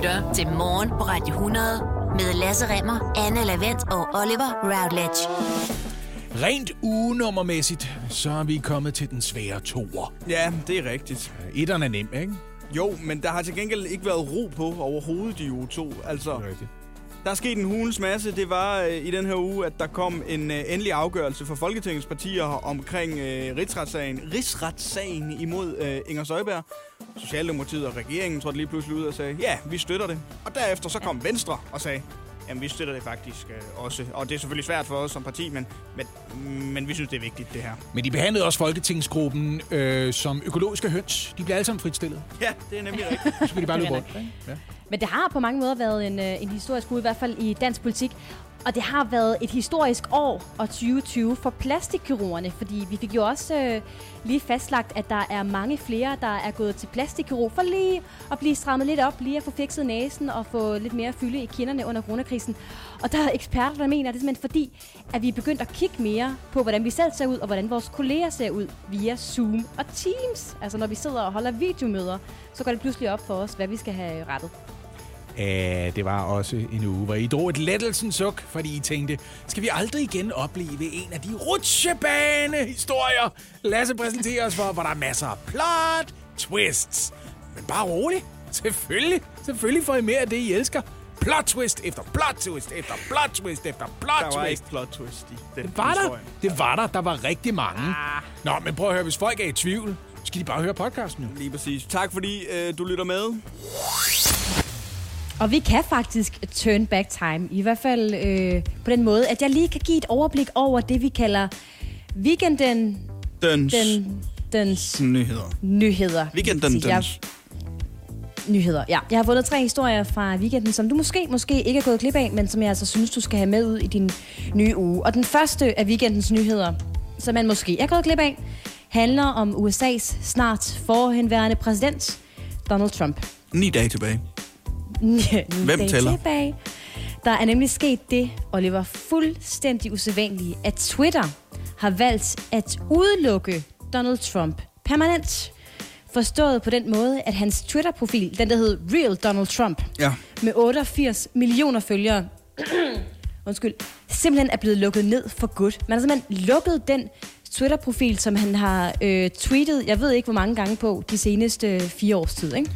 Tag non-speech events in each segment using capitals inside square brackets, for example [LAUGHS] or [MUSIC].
lytter til Morgen på Radio 100 med Lasse Remmer, Anne Lavendt og Oliver Routledge. Rent ugenummermæssigt, så er vi kommet til den svære toer. Ja, det er rigtigt. Etteren er nem, ikke? Jo, men der har til gengæld ikke været ro på overhovedet i uge 2. Altså, rigtigt. Der er sket en hulens masse. Det var øh, i den her uge, at der kom en øh, endelig afgørelse for Folketingets partier omkring øh, rigsretssagen. Rigsretssagen imod øh, Inger Støjberg. Socialdemokratiet og regeringen trådte lige pludselig ud og sagde, ja, vi støtter det. Og derefter så kom Venstre og sagde, jamen vi støtter det faktisk øh, også. Og det er selvfølgelig svært for os som parti, men, men, men vi synes, det er vigtigt, det her. Men de behandlede også Folketingsgruppen øh, som økologiske høns. De bliver alle sammen fritstillet. Ja, det er nemlig rigtigt. [LAUGHS] Så skal de bare løbe rundt. Ja. Men det har på mange måder været en, øh, en historisk uge, i hvert fald i dansk politik. Og det har været et historisk år og 2020 for plastikkirurgerne, fordi vi fik jo også øh, lige fastlagt, at der er mange flere, der er gået til plastikkirurg for lige at blive strammet lidt op, lige at få fikset næsen og få lidt mere fylde i kinderne under coronakrisen. Og der er eksperter, der mener, at det er simpelthen fordi, at vi er begyndt at kigge mere på, hvordan vi selv ser ud, og hvordan vores kolleger ser ud via Zoom og Teams. Altså når vi sidder og holder videomøder, så går det pludselig op for os, hvad vi skal have rettet. Ja, det var også en uge, hvor I drog et lettelsens suk, fordi I tænkte, skal vi aldrig igen opleve en af de rutsjebanehistorier, Lasse præsenterer os for, hvor der er masser af plot, twists. Men bare rolig. Selvfølgelig, selvfølgelig får I mere af det, I elsker. Plot twist efter plot twist efter plot twist efter plot Der var twist. ikke plot twist i den Det var der. Det var der. Der var rigtig mange. Ah. Nå, men prøv at høre, hvis folk er i tvivl, skal de bare høre podcasten nu. Lige præcis. Tak fordi øh, du lytter med. Og vi kan faktisk turn back time, i hvert fald øh, på den måde, at jeg lige kan give et overblik over det, vi kalder weekenden, Døns den, dens nyheder. nyheder. Weekenden Jeg- døns. Nyheder, ja. Jeg har fundet tre historier fra weekenden, som du måske, måske ikke er gået glip af, men som jeg altså synes, du skal have med ud i din nye uge. Og den første af weekendens nyheder, som man måske er gået glip af, handler om USA's snart forhenværende præsident, Donald Trump. Ni dage tilbage. Hvem tæller? Tilbage. Der er nemlig sket det, Oliver, fuldstændig usædvanlige, at Twitter har valgt at udelukke Donald Trump permanent. Forstået på den måde, at hans Twitter-profil, den der hed Real Donald Trump, Ja. med 88 millioner følgere, [CLEARS THROAT] undskyld, simpelthen er blevet lukket ned for godt. Man har simpelthen lukket den Twitter-profil, som han har øh, tweetet, jeg ved ikke hvor mange gange på, de seneste øh, fire års tid, ikke?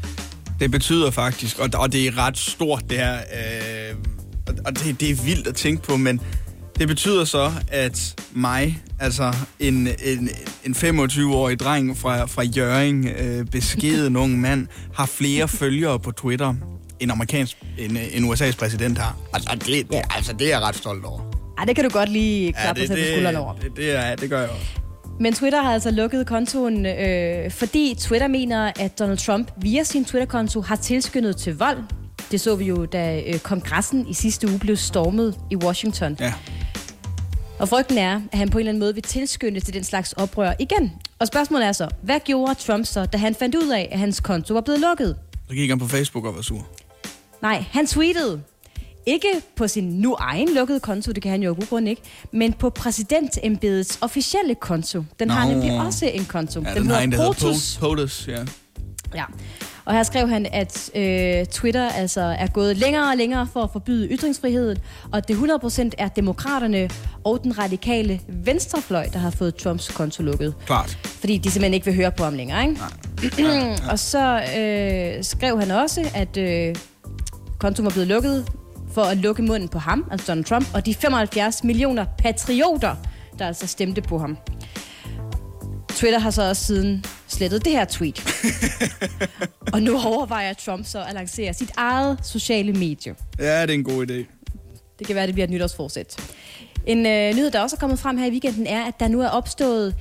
Det betyder faktisk, og, og det er ret stort det her, øh, og- det, det er vildt at tænke på, men det betyder så, at mig, altså en, en, en 25-årig dreng fra, fra Jøring, øh, beskeden ung mand, har flere følgere på Twitter, end, amerikansk, end, øh, end USA's præsident har. Altså det, det, altså, det er jeg ret stolt over. Ej, det kan du godt lige klappe det, ja, dig selv på skulderen over. det, det, er, det gør jeg også. Men Twitter har altså lukket kontoen, øh, fordi Twitter mener, at Donald Trump via sin Twitter-konto har tilskyndet til vold. Det så vi jo, da øh, kongressen i sidste uge blev stormet i Washington. Ja. Og frygten er, at han på en eller anden måde vil tilskynde til den slags oprør igen. Og spørgsmålet er så, hvad gjorde Trump så, da han fandt ud af, at hans konto var blevet lukket? Så gik han på Facebook og var sur. Nej, han tweetede. Ikke på sin nu egen lukkede konto, det kan han jo af grund ikke, men på præsidentembedets officielle konto. Den har Nå. nemlig også en konto. Ja, den, har en, der hedder POTUS. Po- POTUS. Ja. Ja. Og her skrev han, at øh, Twitter altså er gået længere og længere for at forbyde ytringsfriheden, og det 100% er demokraterne og den radikale venstrefløj, der har fået Trumps konto lukket. Klart. Fordi de simpelthen ikke vil høre på ham længere, ikke? [CLEARS THROAT] og så øh, skrev han også, at øh, kontoen var blevet lukket for at lukke munden på ham, altså Donald Trump, og de 75 millioner patrioter, der altså stemte på ham. Twitter har så også siden slettet det her tweet. [LAUGHS] og nu overvejer Trump så at lancere sit eget sociale medie. Ja, det er en god idé. Det kan være, det bliver et nytårsforsæt. En øh, nyhed, der også er kommet frem her i weekenden, er, at der nu er opstået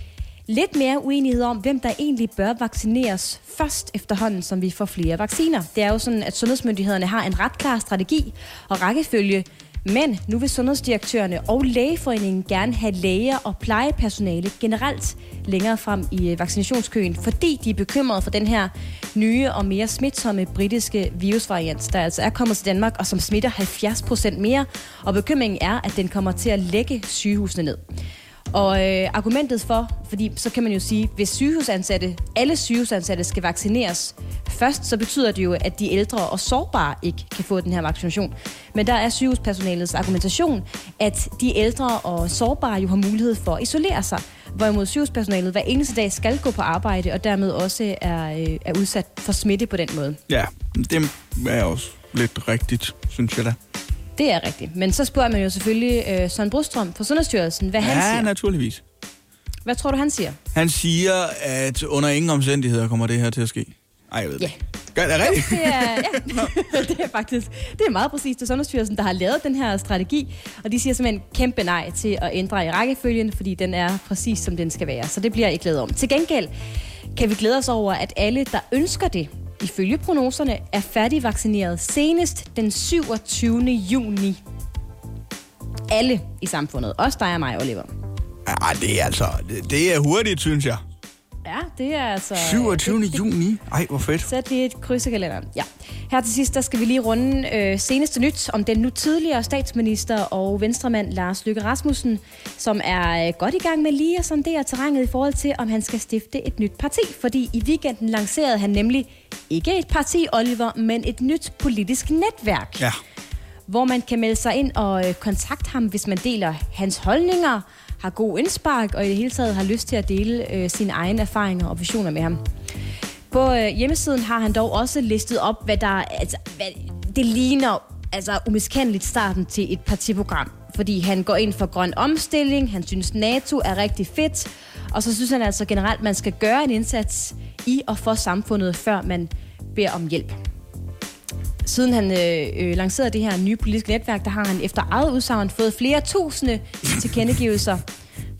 lidt mere uenighed om, hvem der egentlig bør vaccineres først efterhånden, som vi får flere vacciner. Det er jo sådan, at sundhedsmyndighederne har en ret klar strategi og rækkefølge, men nu vil sundhedsdirektørerne og lægeforeningen gerne have læger og plejepersonale generelt længere frem i øh, vaccinationskøen, fordi de er bekymrede for den her nye og mere smitsomme britiske virusvariant, der altså er kommet til Danmark og som smitter 70 procent mere. Og bekymringen er, at den kommer til at lægge sygehusene ned. Og øh, argumentet for, fordi så kan man jo sige, hvis sygehusansatte, alle sygehusansatte skal vaccineres Først så betyder det jo, at de ældre og sårbare ikke kan få den her vaccination. Men der er sygehuspersonalets argumentation, at de ældre og sårbare jo har mulighed for at isolere sig. Hvorimod sygehuspersonalet hver eneste dag skal gå på arbejde, og dermed også er, øh, er udsat for smitte på den måde. Ja, det er også lidt rigtigt, synes jeg da. Det er rigtigt. Men så spørger man jo selvfølgelig øh, Søren Brostrøm fra Sundhedsstyrelsen, hvad han Ja, siger. naturligvis. Hvad tror du, han siger? Han siger, at under ingen omstændigheder kommer det her til at ske. Ej, jeg ved Ja. det. Gør det rigtigt? Det er, [LAUGHS] ja, [LAUGHS] det er faktisk det er meget præcist. Det er Sundhedsstyrelsen, der har lavet den her strategi, og de siger simpelthen kæmpe nej til at ændre i rækkefølgen, fordi den er præcis, som den skal være. Så det bliver jeg ikke glad om. Til gengæld kan vi glæde os over, at alle, der ønsker det, ifølge prognoserne, er færdigvaccineret senest den 27. juni. Alle i samfundet. Også dig og mig, Oliver. Ja, det er altså... Det, det er hurtigt, synes jeg. Ja, det er altså... 27. det- det- juni. Ej, hvor fedt. Sæt lige et kryds i kalenderen. Ja. Her til sidst, der skal vi lige runde øh, seneste nyt om den nu tidligere statsminister og venstremand Lars Løkke Rasmussen, som er øh, godt i gang med lige at sondere terrænet i forhold til, om han skal stifte et nyt parti. Fordi i weekenden lancerede han nemlig ikke et parti, Oliver, men et nyt politisk netværk Ja. hvor man kan melde sig ind og øh, kontakte ham, hvis man deler hans holdninger, har god indspark og i det hele taget har lyst til at dele øh, sine egne erfaringer og visioner med ham. På øh, hjemmesiden har han dog også listet op, hvad der altså, hvad, det ligner altså umiskendeligt starten til et partiprogram. Fordi han går ind for grøn omstilling, han synes NATO er rigtig fedt, og så synes han altså generelt, at man skal gøre en indsats i og for samfundet, før man beder om hjælp. Siden han øh, øh, lancerede det her nye politiske netværk, der har han efter eget udsagn fået flere tusinde tilkendegivelser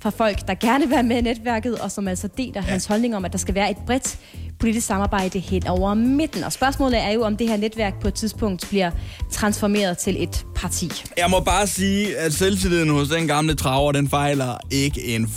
fra folk, der gerne vil være med i netværket, og som altså deler ja. hans holdning om, at der skal være et bredt politisk samarbejde hen over midten. Og spørgsmålet er jo, om det her netværk på et tidspunkt bliver transformeret til et parti. Jeg må bare sige, at selvtilliden hos den gamle traver, den fejler ikke en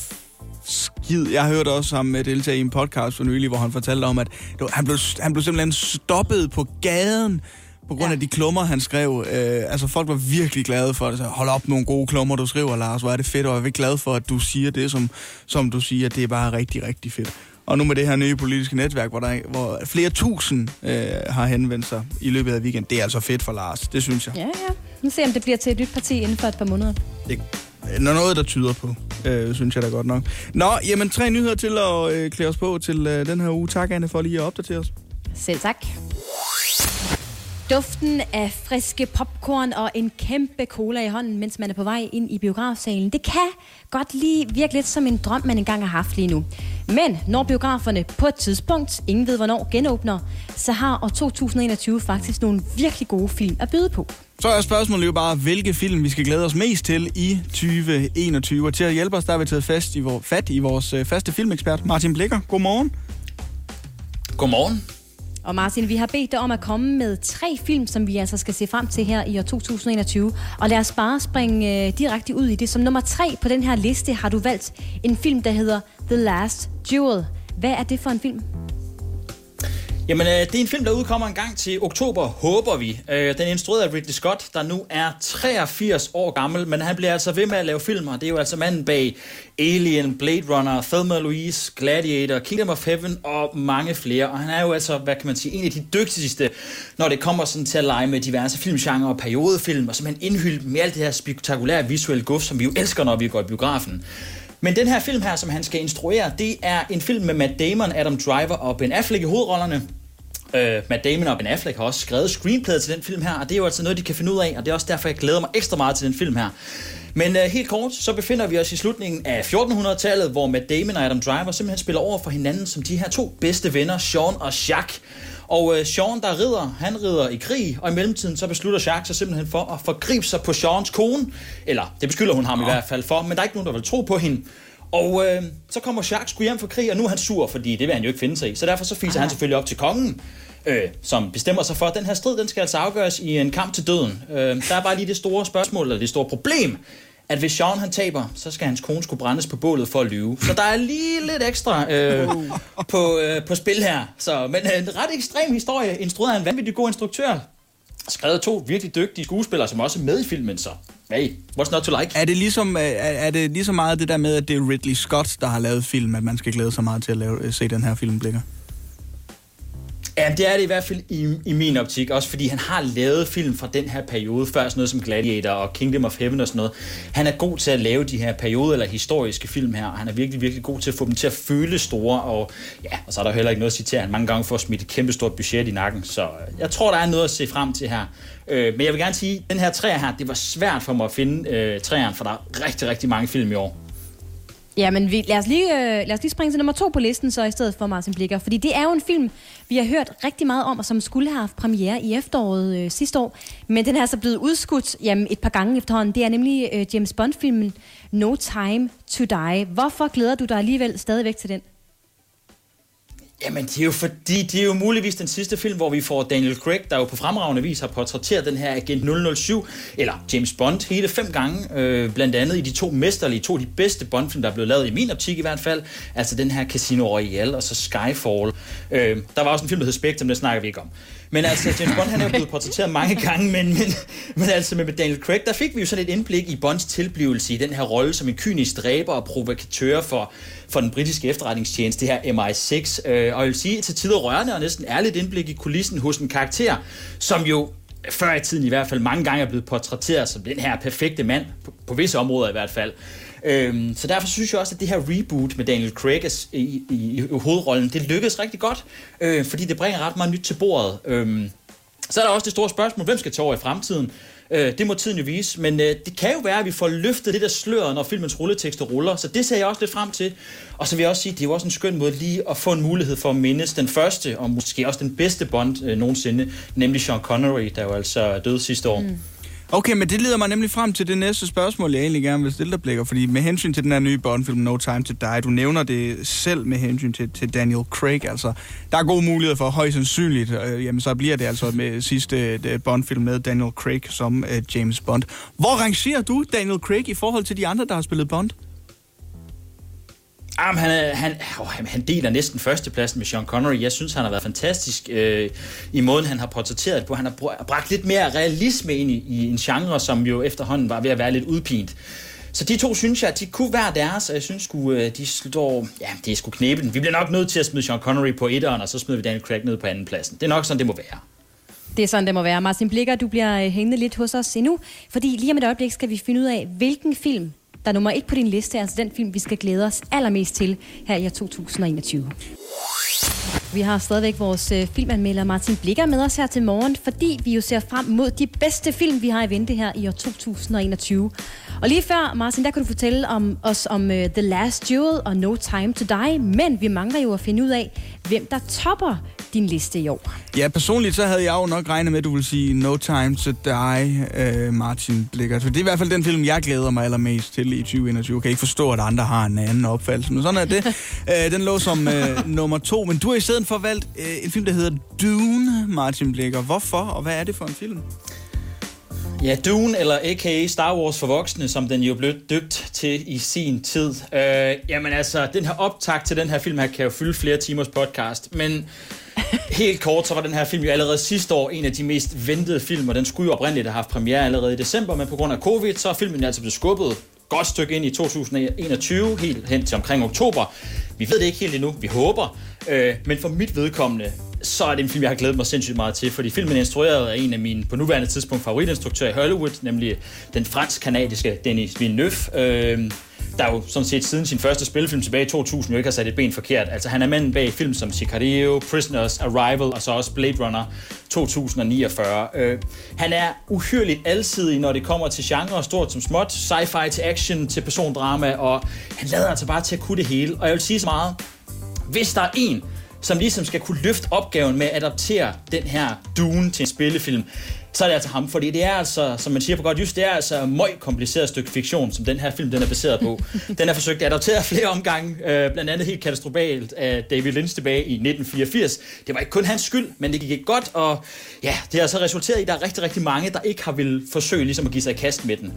skid. Jeg hørte også ham med deltage i en podcast for nylig, hvor han fortalte om, at han blev, han blev simpelthen stoppet på gaden på grund ja. Af de klummer, han skrev. Øh, altså, folk var virkelig glade for det. Så, Hold op, nogle gode klummer, du skriver, Lars. Hvor er det fedt, og jeg er glad for, at du siger det, som, som du siger. Det er bare rigtig, rigtig fedt. Og nu med det her nye politiske netværk, hvor, der, hvor flere tusind øh, har henvendt sig i løbet af weekenden, det er altså fedt for Lars. Det synes jeg. Ja, ja. Nu ser vi, om det bliver til et nyt parti inden for et par måneder. Det er noget, der tyder på, øh, synes jeg da godt nok. Nå, jamen tre nyheder til at øh, klæde os på til øh, den her uge. Tak, Anne, for lige at opdatere os. Selv tak. Duften af friske popcorn og en kæmpe cola i hånden, mens man er på vej ind i biografsalen, det kan godt lige virke lidt som en drøm, man engang har haft lige nu. Men når biograferne på et tidspunkt, ingen ved hvornår, genåbner, så har år 2021 faktisk nogle virkelig gode film at byde på. Så er spørgsmålet jo bare, hvilke film vi skal glæde os mest til i 2021. Og til at hjælpe os, der har vi taget fast i vor, fat i vores øh, faste filmekspert, Martin Blikker. Godmorgen. Godmorgen. Og Martin, vi har bedt dig om at komme med tre film, som vi altså skal se frem til her i år 2021. Og lad os bare springe øh, direkte ud i det. Som nummer tre på den her liste har du valgt en film, der hedder The Last Duel. Hvad er det for en film? Jamen, øh, det er en film, der udkommer en gang til oktober, håber vi. Øh, den er instrueret af Ridley Scott, der nu er 83 år gammel, men han bliver altså ved med at lave filmer. Det er jo altså manden bag Alien, Blade Runner, Thelma Louise, Gladiator, Kingdom of Heaven og mange flere. Og han er jo altså, hvad kan man sige, en af de dygtigste, når det kommer sådan til at lege med diverse filmgenre og periodefilm, og simpelthen indhylde med alt det her spektakulære visuelle guf, som vi jo elsker, når vi går i biografen. Men den her film her, som han skal instruere, det er en film med Matt Damon, Adam Driver og Ben Affleck i hovedrollerne. Øh, Matt Damon og Ben Affleck har også skrevet screenplayet til den film her, og det er jo altså noget, de kan finde ud af, og det er også derfor, jeg glæder mig ekstra meget til den film her. Men øh, helt kort, så befinder vi os i slutningen af 1400-tallet, hvor Matt Damon og Adam Driver simpelthen spiller over for hinanden som de her to bedste venner, Sean og Jacques. Og øh, Sean, der rider, han rider i krig, og i mellemtiden så beslutter Jacques sig simpelthen for at forgribe sig på Seans kone. Eller, det beskylder hun ham i hvert fald for, men der er ikke nogen, der vil tro på hende. Og øh, så kommer Jacques sgu hjem fra krig, og nu er han sur, fordi det vil han jo ikke finde sig i. Så derfor så fiser han selvfølgelig op til kongen, øh, som bestemmer sig for, at den her strid, den skal altså afgøres i en kamp til døden. Øh, der er bare lige det store spørgsmål, eller det store problem, at hvis Sean han taber, så skal hans kone skulle brændes på bålet for at lyve. Så der er lige lidt ekstra øh, på, øh, på spil her. Så, men øh, en ret ekstrem historie, instrueret af en vanvittig god instruktør. Skrevet to virkelig dygtige skuespillere, som også er med i filmen, så hey, what's not to like? Er det, ligesom, øh, er, er det lige så meget det der med, at det er Ridley Scott, der har lavet film, at man skal glæde sig meget til at lave, øh, se den her film, Blikker? Ja, det er det i hvert fald i, i min optik, også fordi han har lavet film fra den her periode, før sådan noget som Gladiator og Kingdom of Heaven og sådan noget. Han er god til at lave de her periode- eller historiske film her, og han er virkelig, virkelig god til at få dem til at føle store, og ja, og så er der heller ikke noget at citere, han mange gange får smidt et kæmpe stort budget i nakken, så øh, jeg tror, der er noget at se frem til her. Øh, men jeg vil gerne sige, at den her træer her, det var svært for mig at finde øh, træeren, for der er rigtig, rigtig mange film i år. Ja, men vi, lad, os lige, øh, lad os lige springe til nummer to på listen, så i stedet for Martin Blikker. Fordi det er jo en film, vi har hørt rigtig meget om, og som skulle have haft premiere i efteråret øh, sidste år. Men den er altså blevet udskudt jamen, et par gange efterhånden. Det er nemlig øh, James Bond-filmen No Time to Die. Hvorfor glæder du dig alligevel stadigvæk til den? Jamen, det er jo fordi, det er jo muligvis den sidste film, hvor vi får Daniel Craig, der jo på fremragende vis har portrætteret den her agent 007, eller James Bond, hele fem gange, øh, blandt andet i de to mesterlige, to af de bedste Bond-film, der er blevet lavet i min optik i hvert fald, altså den her Casino Royale og så Skyfall. Øh, der var også en film, der hed Spectrum, det snakker vi ikke om. Men altså, James Bond han er jo blevet portrætteret mange gange, men, men, men altså med Daniel Craig, der fik vi jo sådan et indblik i Bonds tilblivelse i den her rolle som en kynisk dræber og provokatør for, for den britiske efterretningstjeneste, det her MI6. Øh, og jeg vil sige, til tider rørende og næsten ærligt indblik i kulissen hos en karakter, som jo før i tiden i hvert fald mange gange er blevet portrætteret som den her perfekte mand, på, på visse områder i hvert fald. Øhm, så derfor synes jeg også, at det her reboot med Daniel Craig i, i, i hovedrollen, det lykkedes rigtig godt, øh, fordi det bringer ret meget nyt til bordet. Øhm, så er der også det store spørgsmål, hvem skal tage over i fremtiden? Øh, det må tiden jo vise, men øh, det kan jo være, at vi får løftet det der slør, når filmens rulletekster ruller, så det ser jeg også lidt frem til. Og så vil jeg også sige, at det er jo også en skøn måde lige at få en mulighed for at mindes den første, og måske også den bedste Bond øh, nogensinde, nemlig Sean Connery, der jo altså døde sidste år. Mm. Okay, men det leder mig nemlig frem til det næste spørgsmål, jeg egentlig gerne vil stille dig, Blikker. Fordi med hensyn til den her nye Bond-film, No Time to Die, du nævner det selv med hensyn til, til Daniel Craig. Altså, der er gode muligheder for højst sandsynligt, øh, jamen så bliver det altså med sidste øh, Bond-film med Daniel Craig som øh, James Bond. Hvor rangerer du Daniel Craig i forhold til de andre, der har spillet Bond? Jamen, han, han, oh, han deler næsten førstepladsen med Sean Connery. Jeg synes, han har været fantastisk øh, i måden, han har portrætteret på. Han har bragt lidt mere realisme ind i, i en genre, som jo efterhånden var ved at være lidt udpint. Så de to synes jeg, de kunne være deres, og jeg synes sgu, øh, de står... Ja, det er sgu den. Vi bliver nok nødt til at smide Sean Connery på etteren, og så smider vi Daniel Craig ned på anden pladsen. Det er nok sådan, det må være. Det er sådan, det må være. Martin Blikker, du bliver øh, hængende lidt hos os endnu, fordi lige om et øjeblik skal vi finde ud af, hvilken film der er nummer et på din liste, altså den film, vi skal glæde os allermest til her i 2021. Vi har stadigvæk vores øh, filmanmelder Martin Blikker med os her til morgen, fordi vi jo ser frem mod de bedste film, vi har i vente her i år 2021. Og lige før, Martin, der kan du fortælle om os om uh, The Last Duel og No Time to Die, men vi mangler jo at finde ud af, hvem der topper din liste i år. Ja, personligt så havde jeg jo nok regnet med, at du ville sige No Time to Die, uh, Martin Blikker. For det er i hvert fald den film, jeg glæder mig allermest til i 2021. Jeg kan ikke forstå, at andre har en anden opfattelse, men sådan er det. uh, [LAUGHS] den lå som uh, nummer to, men du har i stedet for valgt uh, en film, der hedder Dune, Martin Blikker. Hvorfor, og hvad er det for en film? Ja, Dune, eller a.k.a. Star Wars for voksne, som den jo blev døbt til i sin tid. Øh, jamen altså, den her optag til den her film her kan jo fylde flere timers podcast, men helt kort, så var den her film jo allerede sidste år en af de mest ventede film, og den skulle jo oprindeligt have haft premiere allerede i december, men på grund af covid, så er filmen altså blevet skubbet godt stykke ind i 2021, helt hen til omkring oktober. Vi ved det ikke helt endnu, vi håber, øh, men for mit vedkommende, så er det en film, jeg har glædet mig sindssygt meget til, fordi filmen er instrueret af en af mine på nuværende tidspunkt favoritinstruktører i Hollywood, nemlig den fransk-kanadiske Denis Villeneuve, øh, der jo sådan set siden sin første spillefilm tilbage i 2000 jo ikke har sat et ben forkert. Altså han er manden bag film som Sicario, Prisoners, Arrival og så også Blade Runner 2049. Øh, han er uhyrligt alsidig, når det kommer til genre, stort som småt, sci-fi til action til persondrama, og han lader altså bare til at kunne det hele. Og jeg vil sige så meget, hvis der er en, som ligesom skal kunne løfte opgaven med at adaptere den her Dune til en spillefilm, så er det altså ham, fordi det er altså, som man siger på godt just, det er altså et meget kompliceret stykke fiktion, som den her film den er baseret på. [LAUGHS] Den er forsøgt at adaptere flere omgange, øh, blandt andet helt katastrofalt af David Lynch tilbage i 1984. Det var ikke kun hans skyld, men det gik ikke godt, og ja, det har så resulteret i, at der er rigtig, rigtig mange, der ikke har vil forsøge ligesom at give sig i kast med den.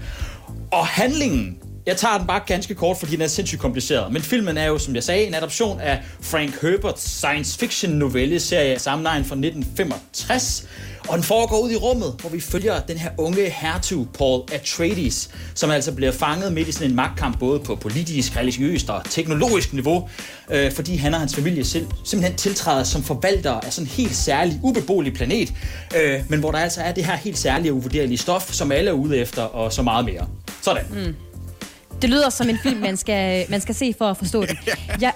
Og handlingen jeg tager den bare ganske kort, fordi den er sindssygt kompliceret. Men filmen er jo, som jeg sagde, en adaption af Frank Herberts science fiction novelleserie af samme fra 1965. Og den foregår ud i rummet, hvor vi følger den her unge hertug, Paul Atreides, som altså bliver fanget midt i sådan en magtkamp, både på politisk, religiøst og teknologisk niveau, øh, fordi han og hans familie selv, simpelthen tiltræder som forvalter af sådan en helt særlig, ubeboelig planet, øh, men hvor der altså er det her helt særlige og uvurderlige stof, som alle er ude efter, og så meget mere. Sådan. Mm. Det lyder som en film, man skal, man skal se for at forstå det. [LAUGHS] Jeg,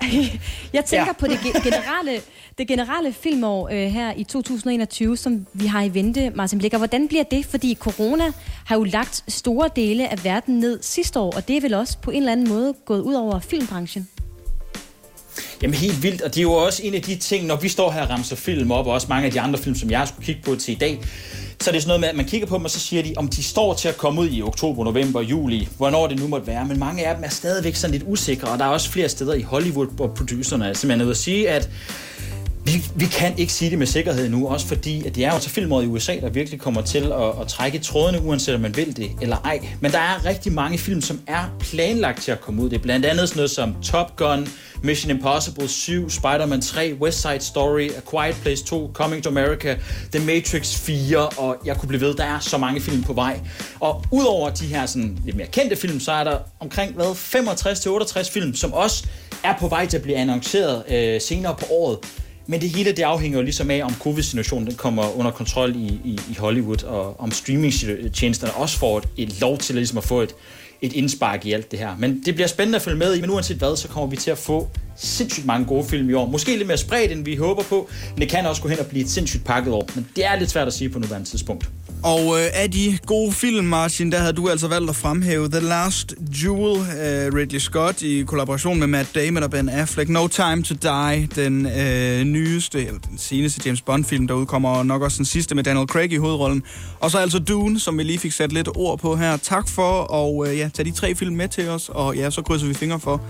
jeg tænker Ja. på det ge- generelle, det generelle filmår øh, her i 2021, som vi har i vente, Martin Blikker. Hvordan bliver det? Fordi corona har jo lagt store dele af verden ned sidste år, og det er vel også på en eller anden måde gået ud over filmbranchen. Jamen helt vildt, og det er jo også en af de ting, når vi står her og ramser film op, og også mange af de andre film, som jeg skulle kigge på til i dag, så er det sådan noget med, at man kigger på dem, og så siger de, om de står til at komme ud i oktober, november, juli, hvornår det nu måtte være. Men mange af dem er stadigvæk sådan lidt usikre, og der er også flere steder i Hollywood, hvor producerne er simpelthen ude at sige, at vi, vi kan ikke sige det med sikkerhed nu, også fordi at det er jo til filmåret i USA, der virkelig kommer til at, at trække trådene, uanset om man vil det eller ej. Men der er rigtig mange film, som er planlagt til at komme ud. Det er blandt andet sådan noget som Top Gun, Mission Impossible 7, Spider-Man 3, West Side Story, A Quiet Place 2, Coming to America, The Matrix 4, og jeg kunne blive ved, der er så mange film på vej. Og udover de her sådan lidt mere kendte film, så er der omkring hvad, 65-68 film, som også er på vej til at blive annonceret øh, senere på året. Men det hele det afhænger jo ligesom af, om covid-situationen den kommer under kontrol i, i, i Hollywood, og om streamingtjenesterne også får et, et lov til ligesom at få et, et indspark i alt det her. Men det bliver spændende at følge med i, men uanset hvad, så kommer vi til at få sindssygt mange gode film i år. Måske lidt mere spredt, end vi håber på, men det kan også gå hen og blive et sindssygt pakket år. Men det er lidt svært at sige på nuværende tidspunkt. Og øh, af de gode film, Martin, der havde du altså valgt at fremhæve The Last Jewel, øh, Ridley Scott i kollaboration med Matt Damon og Ben Affleck, No Time to Die, den øh, nyeste, eller den seneste James Bond-film, der udkommer, og nok også den sidste med Daniel Craig i hovedrollen. Og så altså Dune, som vi lige fik sat lidt ord på her. Tak for og øh, ja, tage de tre film med til os, og ja, så krydser vi fingre for,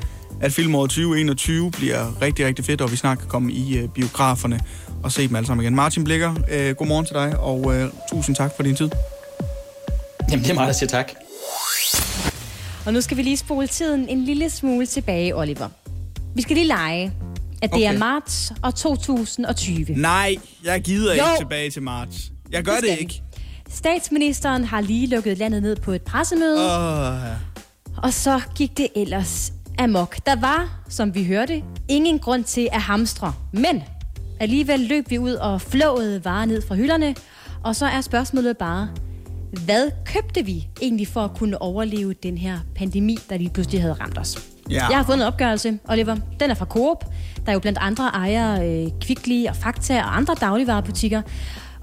at filmåret 2021 bliver rigtig, rigtig fedt, og vi snart kan komme i øh, biograferne og se dem alle sammen igen. Martin Blikker, øh, god morgen til dig, og øh, tusind tak for din tid. Jamen, det er mig, der siger tak. Og nu skal vi lige spole tiden en lille smule tilbage, Oliver. Vi skal lige lege, at det Okay. er marts og 2020. Nej, jeg gider Jo. ikke tilbage til marts. Jeg gør det, det vi. ikke. Statsministeren har lige lukket landet ned på et pressemøde, Åh, og så gik det ellers amok. Der var, som vi hørte, ingen grund til at hamstre, men alligevel løb vi ud og flåede varer ned fra hylderne, og så er spørgsmålet bare, hvad købte vi egentlig for at kunne overleve den her pandemi, der lige pludselig havde ramt os? Ja. Jeg har fundet en opgørelse, Oliver. Den er fra Coop. Der er jo blandt andre ejere øh, Kvickly og Fakta og andre dagligvarerbutikker.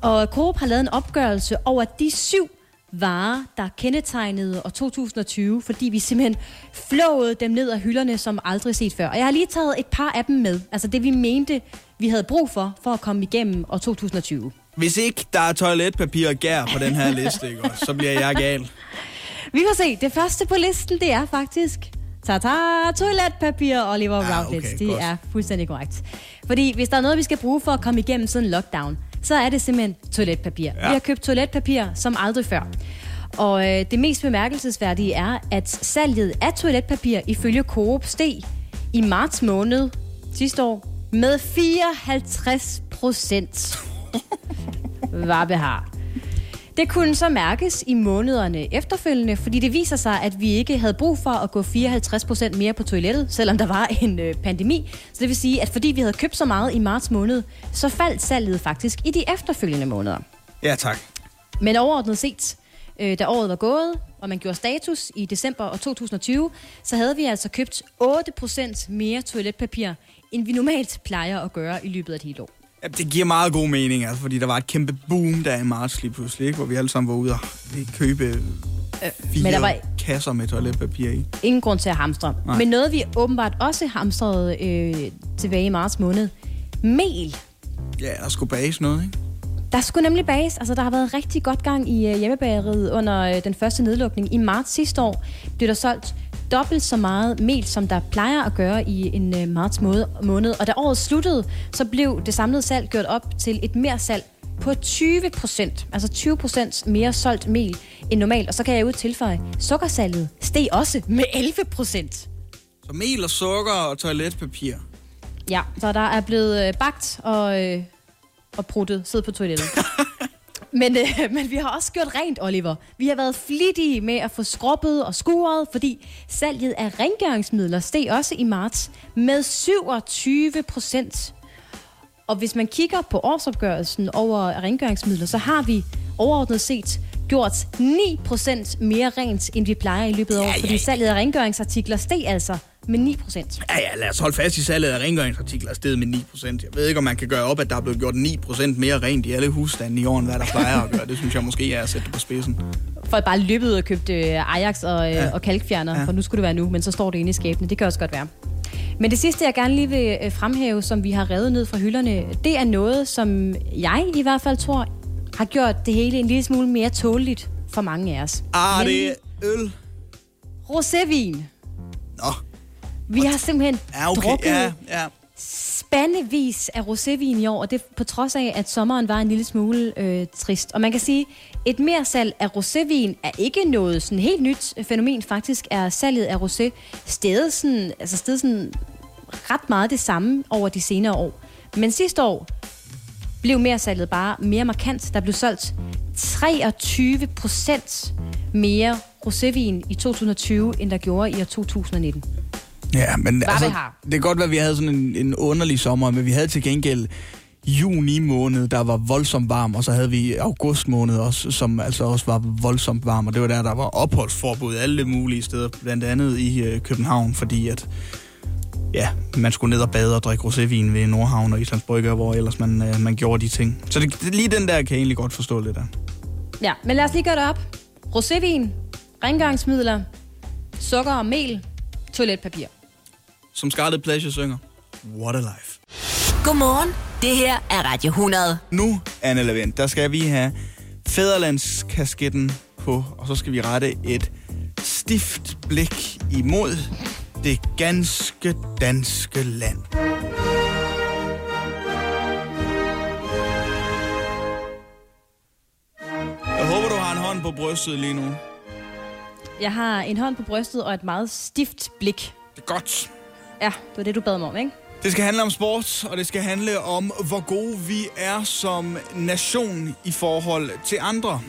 Og Coop har lavet en opgørelse over de syv varer, der kendetegnede år 2020, fordi vi simpelthen flåede dem ned af hylderne som aldrig set før. Og jeg har lige taget et par af dem med. Altså det, vi mente, vi havde brug for, for at komme igennem år 2020. Hvis ikke der er toiletpapir og gær på den her [LAUGHS] liste, ikke, så bliver jeg gal. Vi får se. Det første på listen, det er faktisk... Tata, toiletpapir, Oliver Ah, Routledge. okay, det godt. er fuldstændig korrekt. Fordi hvis der er noget, vi skal bruge for at komme igennem sådan en lockdown, så er det simpelthen toiletpapir. Ja. Vi har købt toiletpapir som aldrig før. Og øh, det mest bemærkelsesværdige er, at salget af toiletpapir ifølge Coop steg i marts måned sidste år med 54 procent. [LAUGHS] Hvad behar. Det kunne så mærkes i månederne efterfølgende, fordi det viser sig, at vi ikke havde brug for at gå 54% mere på toilettet, selvom der var en øh, pandemi. Så det vil sige, at fordi vi havde købt så meget i marts måned, så faldt salget faktisk i de efterfølgende måneder. Ja, tak. Men overordnet set, øh, da året var gået, og man gjorde status i december år 2020, så havde vi altså købt 8% mere toiletpapir, end vi normalt plejer at gøre i løbet af et helt år. Ja, det giver meget god mening, altså, fordi der var et kæmpe boom der i marts lige pludselig, ikke, hvor vi alle sammen var ude og købe øh, fire men der var- kasser med toiletpapir i. Ingen grund til at hamstre. Nej. Men noget, vi åbenbart også hamstrede øh, tilbage i marts måned. Mel. Ja, der skulle bages noget, ikke? Der skulle nemlig bages. Altså, der har været rigtig godt gang i øh, hjemmebageriet under øh, den første nedlukning. I marts sidste år blev der solgt dobbelt så meget mel, som der plejer at gøre i en øh, marts måned. Og da året sluttede, så blev det samlede salg gjort op til et mere salg på 20 procent. Altså 20 procent mere solgt mel end normalt. Og så kan jeg jo tilføje, sukkersalget steg også med 11 procent. Så mel og sukker og toiletpapir. Ja, så der er blevet øh, bagt og, øh, og pruttet, siddet på toilettet. [LAUGHS] men, øh, [LAUGHS] men vi har også gjort rent, Oliver. Vi har været flittige med at få skrubbet og skuret, fordi salget af rengøringsmidler steg også i marts med 27 procent. Og hvis man kigger på årsopgørelsen over rengøringsmidler, så har vi overordnet set gjort 9% mere rent, end vi plejer i løbet af året, Ja, ja, fordi ja. salget af rengøringsartikler steg altså med 9%. Ja, ja, lad os holde fast i salget af rengøringsartikler stedet med 9%. Jeg ved ikke, om man kan gøre op, at der er blevet gjort 9% mere rent i alle husstande i år, end hvad der plejer at gøre. Det synes jeg måske er at sætte det på spidsen. Folk bare løbet ud og købt øh, Ajax og, øh, ja. og kalkfjerner, ja. for nu skulle det være nu, men så står det inde i skabene. Det kan også godt være. Men det sidste, jeg gerne lige vil øh, fremhæve, som vi har revet ned fra hylderne, det er noget, som jeg i hvert fald tror har gjort det hele en lille smule mere tåligt for mange af os. Ah, Nemlig det er øl. rosévin. Nå, Vi har simpelthen ja, okay. drukket Ja, ja. spandevis af rosévin i år, og det på trods af, at sommeren var en lille smule øh, trist. Og man kan sige, et mere salg af rosévin er ikke noget sådan helt nyt fænomen. Faktisk er salget af rosé stedet sådan, altså stedet sådan ret meget det samme over de senere år. Men sidste år blev mere salget bare mere markant. Der blev solgt 23 procent mere rosévin i 2020, end der gjorde i år 2019. Ja, men altså, vi har. det kan godt være, at vi havde sådan en, en underlig sommer, men vi havde til gengæld juni måned, der var voldsomt varm, og så havde vi august måned også, som altså også var voldsomt varm, og det var der, der var opholdsforbud alle mulige steder, blandt andet i øh, København, fordi at ja, man skulle ned og bade og drikke rosévin ved Nordhavn og Islands Brygger, hvor ellers man, øh, man gjorde de ting. Så det, det, lige den der kan jeg egentlig godt forstå lidt af. Ja, men lad os lige gøre det op. Rosévin, rengøringsmidler, sukker og mel, toiletpapir. Som Scarlet Pleasure synger, What a life. Godmorgen. Det her er Radio 100. Nu, Anne Lavent, der skal vi have fæderlandskasketten på, og så skal vi rette et stift blik imod det ganske danske land. Jeg håber, du har en hånd på brystet lige nu. Jeg har en hånd på brystet og et meget stift blik. Det er godt. Ja, det var det, du bad mig om, ikke? Det skal handle om sport, og det skal handle om, hvor gode vi er som nation i forhold til andre.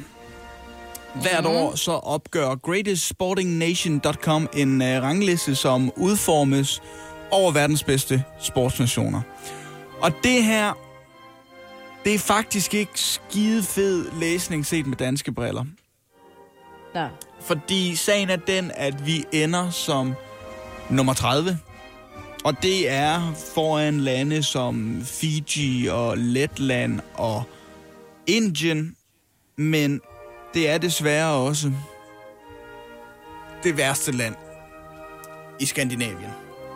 Hvert år så opgør greatestsportingnation.com en uh, rangliste, som udformes over verdens bedste sportsnationer. Og det her, det er faktisk ikke skide fed læsning set med danske briller. Ja. Fordi sagen er den, at vi ender som nummer 30. Og det er foran lande som Fiji og Letland og Indien. Men det er desværre også det værste land i Skandinavien.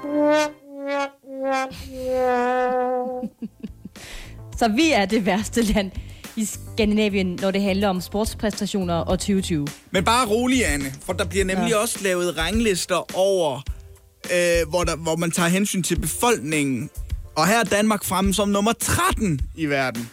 [LAUGHS] Så vi er det værste land i Skandinavien, når det handler om sportspræstationer og 2020. Men bare rolig, Anne, for der bliver nemlig ja. også lavet ranglister over, øh, hvor, der, hvor man tager hensyn til befolkningen. Og her er Danmark fremme som nummer 13 i verden.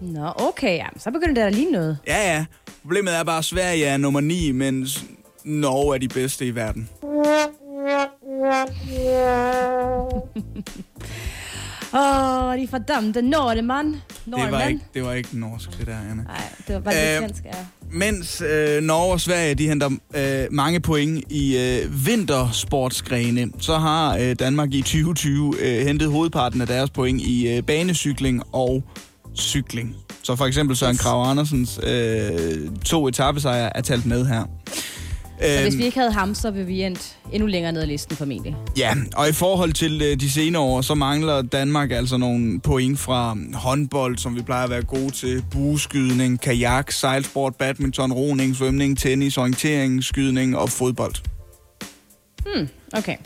Nå, okay, ja. så begynder det at ligne noget. Ja, ja. Problemet er bare, at Sverige er nummer 9, mens Norge er de bedste i verden. [LAUGHS] Åh, oh, de fordømte nordmand. Det var, ikke, det var ikke norsk, det der, Anne. Nej, det var bare lidt Øh, svensk, ja. Mens øh, Norge og Sverige de henter øh, mange point i øh, vintersportsgrene, så har øh, Danmark i 2020 øh, hentet hovedparten af deres point i øh, banecykling og cykling. Så for eksempel Søren Krav Andersens øh, to etappesejre er talt med her. Så hvis Øhm, vi ikke havde ham, så ville vi endt endnu længere ned ad listen formentlig. Ja, og i forhold til øh, de senere år, så mangler Danmark altså nogle point fra håndbold, som vi plejer at være gode til, bueskydning, kajak, sejlsport, badminton, roning, svømning, tennis, orientering, skydning og fodbold. Okay.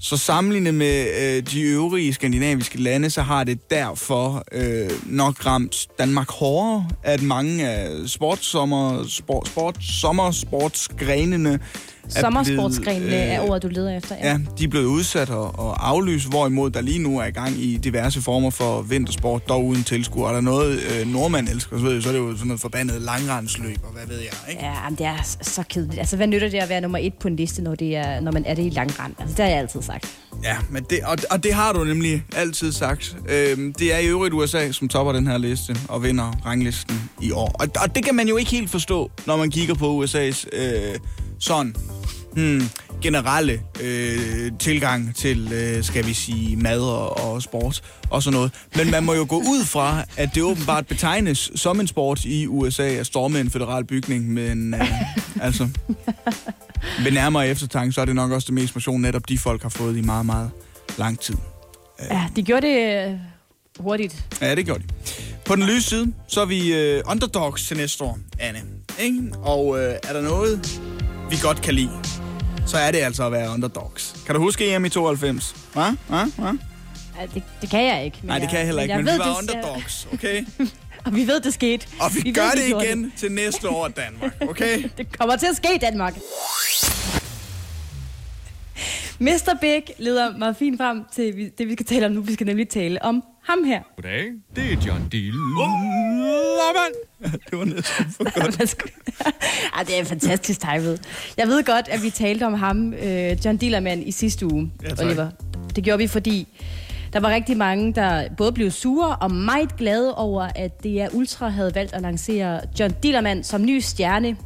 Så sammenlignet med øh, de øvrige skandinaviske lande, så har det derfor øh, nok ramt Danmark hårdere, at mange af sportssommer, sport, sport, sommersportsgrenene Sommersportsgrenene blevet, er ordet, du leder efter. Ja, de er blevet udsat og, og aflyst, hvorimod der lige nu er i gang i diverse former for vintersport, dog uden tilskuer. Er der noget, øh, nordmand elsker, så, ved jeg, så er det jo sådan noget forbandet langrendsløb, og hvad ved jeg, ikke? Ja, men det er så kedeligt. Altså, hvad nytter det at være nummer et på en liste, når, det er, når man er det i langrand? Altså, det har jeg altid sagt. Ja, men det, og, og det har du nemlig altid sagt. Øhm, det er i øvrigt USA, som topper den her liste og vinder ranglisten i år. Og, og det kan man jo ikke helt forstå, når man kigger på USA's øh, sådan hmm, generelle øh, tilgang til, øh, skal vi sige, mad og, og sport og sådan noget. Men man må jo gå ud fra, at det åbenbart betegnes som en sport i USA at storme en federal bygning, men øh, altså... Ved nærmere eftertanke, så er det nok også det mest motion, netop de folk har fået i meget, meget lang tid. Ja, de gjorde det øh, hurtigt. Ja, det gjorde de. På den lyse side, så er vi øh, underdogs til næste år, Anne. Ikke? Og øh, er der noget, vi godt kan lide, så er det altså at være underdogs. Kan du huske EM i 92? Hva? Hva? Hva? Ja, det, det kan jeg ikke. Men Nej, det kan jeg heller ikke, men, ved, vi var det- underdogs, okay? [LAUGHS] Og vi ved, det skete. Og vi, Vi gør ved, det igen til næste år, Danmark, okay? [LAUGHS] Det kommer til at ske i Danmark. Mr. Big leder mig fint frem til det, vi skal tale om nu. Vi skal nemlig tale om ham her. Goddag, det er John Deal. det var næsten for [LAUGHS] godt. Ej, det er fantastisk timet. Jeg ved godt, at vi talte om ham, øh, John Dillermand, i sidste uge, Ja, tak. Oliver. Det gjorde vi, fordi der var rigtig mange, der både blev sure og meget glade over, at DR Ultra havde valgt at lancere John Dillermand som ny stjerne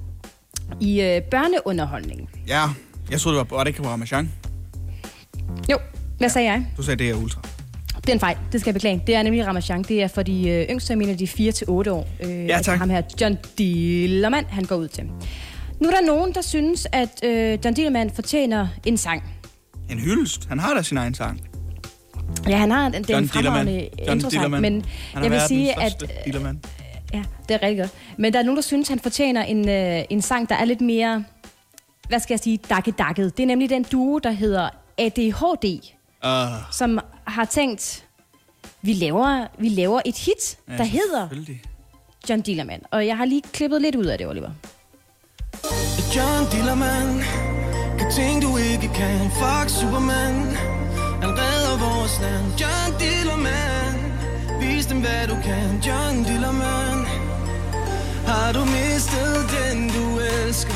i øh, børneunderholdning. Ja, jeg troede, det var, var det ikke Ramachan? Jo, hvad sagde jeg? Du sagde, det er ultra. Det er en fejl, det skal jeg beklage. Det er nemlig Ramachan. Det er for de øh, yngste, jeg mener de 4-8 år. Øh, Ja, at tak. Ham her, John Dillermand, han går ud til. Nu er der nogen, der synes, at øh, John Dillermand fortjener en sang. En hyldest. Han har da sin egen sang. Ja, han har den, den fremragende introsang, men er jeg vil sige, at... Dillermand. Ja, det er rigtig godt. Men der er nogen, der synes, han fortjener en, øh, en sang, der er lidt mere, hvad skal jeg sige, dakke-dakket. Det er nemlig den duo, der hedder ADHD, Uh, som har tænkt, vi laver, vi laver et hit, ja, der hedder. John Dillermand. Og jeg har lige klippet lidt ud af det, Oliver. John Dillermand Kan ting du ikke kan Fuck Superman Han redder vores land John Dillermand Vis dem hvad du kan John Dillermand Har du mistet den du elsker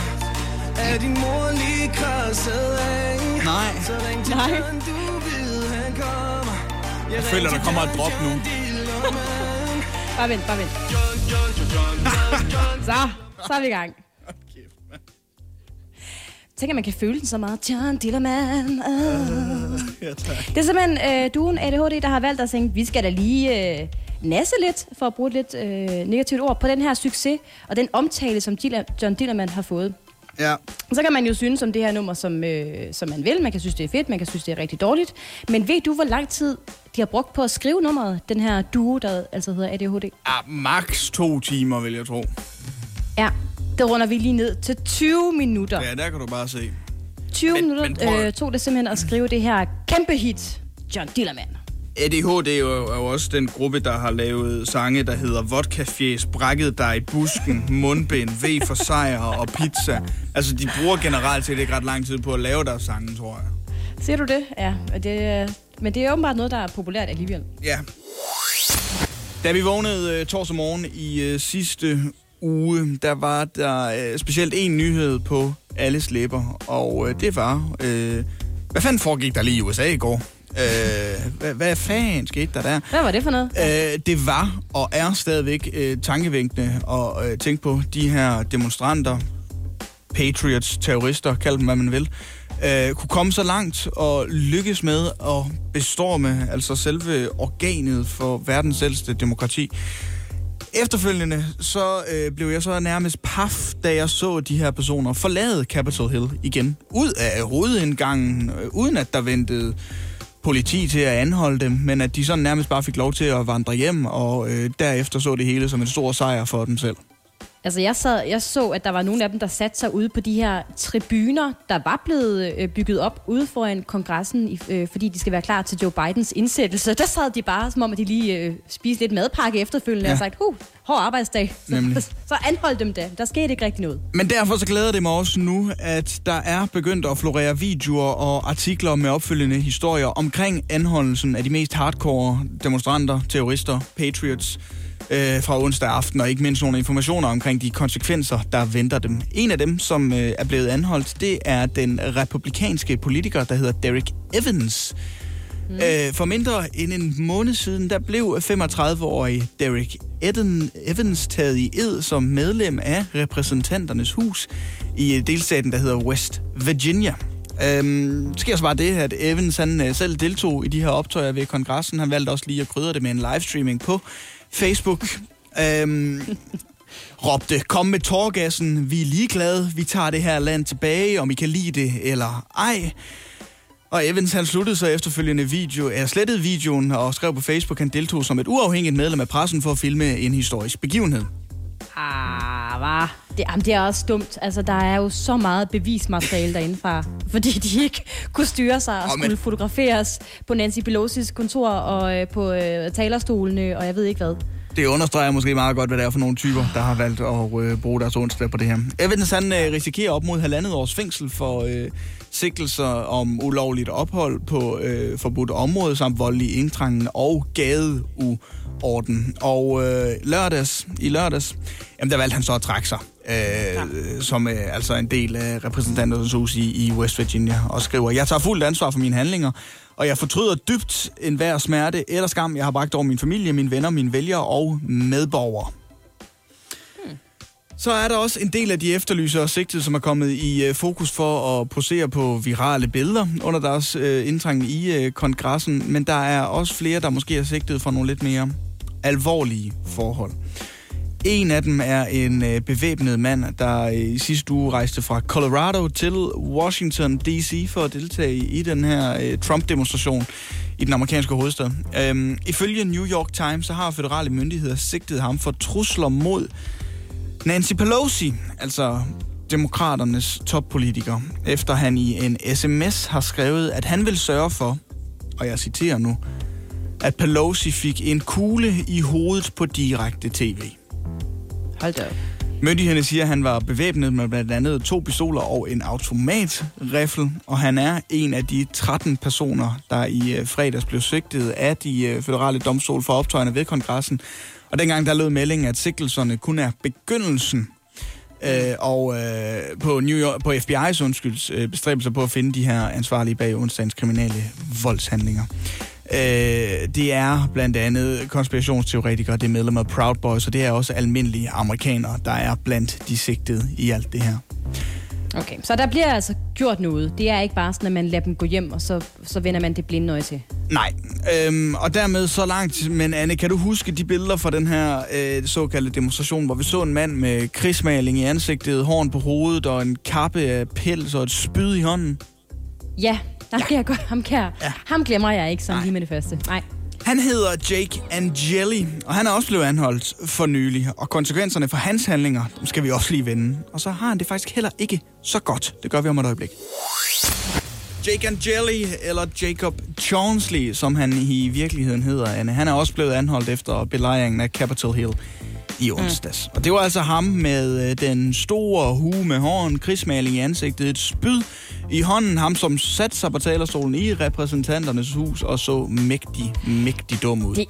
Er din mor lige krasset af Nej. Så ring til Nej. John du Jeg, føler, der kommer et drop nu. [LAUGHS] Bare vent, bare vent. så, så er vi i gang. Tænk, at man kan føle den så meget. John Dillermand. Uh. Ja, tak. Det er simpelthen øh, duen ADHD, der har valgt at tænke, vi skal da lige øh, nasse lidt, for at bruge et lidt øh, negativt ord, på den her succes og den omtale, som John Dillermand har fået. Ja. Så kan man jo synes om det her nummer, som, øh, som man vil. Man kan synes, det er fedt, man kan synes, det er rigtig dårligt. Men ved du, hvor lang tid de har brugt på at skrive nummeret, den her duo, der altså hedder ADHD? Ah, max to timer, vil jeg tro. Ja, det runder vi lige ned til 20 minutter. Ja, der kan du bare se. 20 Men- minutter men prøv øh, tog det simpelthen at skrive det her kæmpe hit, John Dillermand. ADHD er jo, er jo også den gruppe, der har lavet sange, der hedder Vodkafjes, Brækket dig i busken, Mundbind, V for sejr og pizza. Altså, de bruger generelt set ikke ret lang tid på at lave deres sange, tror jeg. Ser du det? Ja, og det, øh, men det er åbenbart noget, der er populært alligevel. Ja. Da vi vågnede uh, torsdag morgen i uh, sidste uge, der var der uh, specielt en nyhed på alles læber, og uh, det var... Uh, hvad fanden foregik der lige i USA i går? Uh, hvad, hvad fanden skete der der? Hvad var det for noget? Øh, det var og er stadigvæk øh, tankevækkende at øh, tænke på de her demonstranter, patriots, terrorister, kald dem hvad man vil, øh, kunne komme så langt og lykkes med at bestorme altså selve organet for verdens ældste demokrati. Efterfølgende så øh, blev jeg så nærmest paf, da jeg så de her personer forlade Capitol Hill igen. Ud af hovedindgangen, øh, uden at der ventede politi til at anholde dem, men at de sådan nærmest bare fik lov til at vandre hjem, og øh, derefter så det hele som en stor sejr for dem selv. Altså, jeg, sad, jeg så, at der var nogle af dem, der satte sig ude på de her tribuner, der var blevet øh, bygget op ude foran kongressen, i- øh, fordi de skal være klar til Joe Bidens indsættelse. Der sad de bare, som om at de lige øh, spiste lidt madpakke efterfølgende, ja. og sagt, huh, hård arbejdsdag. Nemlig. [LAUGHS] Så, så anhold dem da. Der skete ikke rigtig noget. Men derfor så glæder det mig også nu, at der er begyndt at florere videoer og artikler med opfølgende historier omkring anholdelsen af de mest hardcore demonstranter, terrorister, patriots øh, fra onsdag aften, og ikke mindst nogle informationer omkring de konsekvenser, der venter dem. En af dem, som øh, er blevet anholdt, det er den republikanske politiker, der hedder Derek Evans. Mm. Øh, for mindre end en måned siden, der blev 35-årige Derek Eden Evans taget i ed som medlem af repræsentanternes hus i øh, delstaten, der hedder West Virginia. Øhm, sker så bare det, at Evans han, øh, selv deltog i de her optøjer ved kongressen. Han valgte også lige at krydre det med en livestreaming på Facebook. Øhm, [LAUGHS] råbte, kom med tårgassen, vi er ligeglade, vi tager det her land tilbage, om I kan lide det eller ej. Og Evans han sluttede så efterfølgende video, er slettede videoen og skrev på Facebook, han deltog som et uafhængigt medlem af pressen for at filme en historisk begivenhed. Ah, var. Det, jamen, det er også dumt. Altså, der er jo så meget bevismateriale derindefra, fordi de ikke kunne styre sig og men- skulle fotograferes på Nancy Pelosi's kontor og øh, på øh, talerstolene, og jeg ved ikke hvad. Det understreger måske meget godt, hvad det er for nogle typer, der har valgt at øh, bruge deres onsdag på det her. Evans han øh, risikerer op mod halvandet års fængsel for øh, sigtelser om ulovligt ophold på øh, forbudt område, samt voldelig indtrængen og gadeuorden. Og øh, lørdags, i lørdags, jamen der valgte han så at trække sig. Øh, ja. som øh, altså en del af repræsentanternes hus i, i West Virginia, og skriver, jeg tager fuldt ansvar for mine handlinger, og jeg fortryder dybt enhver smerte eller skam, jeg har bragt over min familie, mine venner, mine vælgere og medborgere. Hmm. Så er der også en del af de efterlyser og sigtede, som er kommet i øh, fokus for at posere på virale billeder under deres øh, indtrængen i øh, kongressen, men der er også flere, der måske er sigtet for nogle lidt mere alvorlige forhold. En af dem er en øh, bevæbnet mand, der øh, i sidste uge rejste fra Colorado til Washington D.C. for at deltage i den her øh, Trump-demonstration i den amerikanske hovedstad. Øhm, ifølge New York Times så har federale myndigheder sigtet ham for trusler mod Nancy Pelosi, altså demokraternes toppolitiker, efter han i en sms har skrevet, at han vil sørge for, og jeg citerer nu, at Pelosi fik en kugle i hovedet på direkte tv. Hold da op. Myndighederne siger, at han var bevæbnet med blandt andet to pistoler og en automatrifle, og han er en af de 13 personer, der i øh, fredags blev sigtet af de øh, føderale federale domstol for optøjerne ved kongressen. Og dengang der lød meldingen, at sigtelserne kun er begyndelsen Øh, og øh, på, New York, på FBI's undskylds øh, bestræbelser på at finde de her ansvarlige bag onsdagens kriminelle voldshandlinger. Øh, det er blandt andet konspirationsteoretikere, det er medlemmer af Proud Boys, og det er også almindelige amerikanere, der er blandt de sigtede i alt det her. Okay, så der bliver altså gjort noget. Det er ikke bare sådan, at man lader dem gå hjem, og så, så vender man det blinde øje til. Nej, øhm, og dermed så langt. Men Anne, kan du huske de billeder fra den her øh, såkaldte demonstration, hvor vi så en mand med krigsmaling i ansigtet, horn på hovedet og en kappe af pels og et spyd i hånden? Ja, der ja. jeg godt. Ham, kan jeg. Ja. Ham glemmer jeg ikke sådan Nej. lige med det første. Nej. Han hedder Jake Angeli, og han er også blevet anholdt for nylig. Og konsekvenserne for hans handlinger, dem skal vi også lige vende. Og så har han det faktisk heller ikke så godt. Det gør vi om et øjeblik. Jake Angeli, eller Jacob Chaunsley, som han i virkeligheden hedder, Anne. Han er også blevet anholdt efter belejringen af Capitol Hill i onsdags. Mm. Og det var altså ham med øh, den store hue med håren, krigsmaling i ansigtet, et spyd i hånden. Ham, som satte sig på talerstolen i repræsentanternes hus og så mægtig, mægtig dum ud. Det,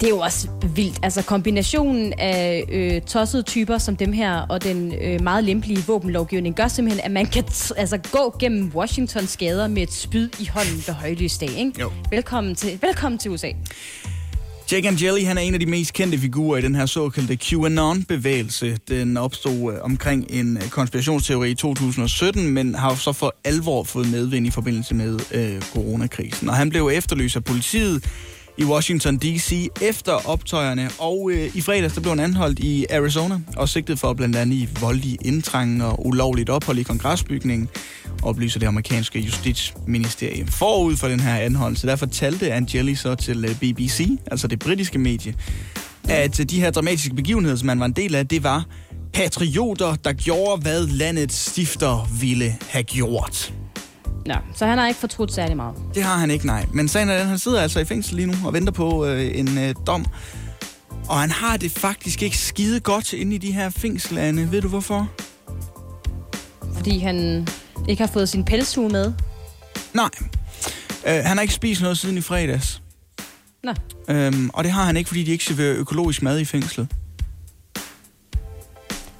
det er jo også vildt. Altså kombinationen af øh, tossede typer som dem her, og den øh, meget lempelige våbenlovgivning, gør simpelthen, at man kan t- altså, gå gennem Washingtons gader med et spyd i hånden ved højlysdag. Ikke? Jo. Velkommen, til, velkommen til USA. Jake Angeli, han er en af de mest kendte figurer i den her såkaldte QAnon-bevægelse. Den opstod øh, omkring en øh, konspirationsteori i 2017, men har så for alvor fået medvind i forbindelse med øh, coronakrisen. Og han blev efterlyst af politiet i Washington D.C. efter optøjerne, og øh, i fredags der blev han anholdt i Arizona og sigtet for blandt andet i voldelig indtrængen og ulovligt ophold i kongresbygningen, oplyser det amerikanske justitsministerium forud for den her anholdelse. Der fortalte Angeli så til øh, BBC, altså det britiske medie, at øh, de her dramatiske begivenheder, som man var en del af, det var patrioter, der gjorde, hvad landets stifter ville have gjort. Nå, så han har ikke fortrudt særlig meget. Det har han ikke, nej. Men sagen er den, han sidder altså i fængsel lige nu og venter på øh, en øh, dom. Og han har det faktisk ikke skide godt inde i de her fængslande. Ved du hvorfor? Fordi han ikke har fået sin pelshue med. Nej. Øh, han har ikke spist noget siden i fredags. Nå, Øhm, og det har han ikke, fordi de ikke serverer økologisk mad i fængslet.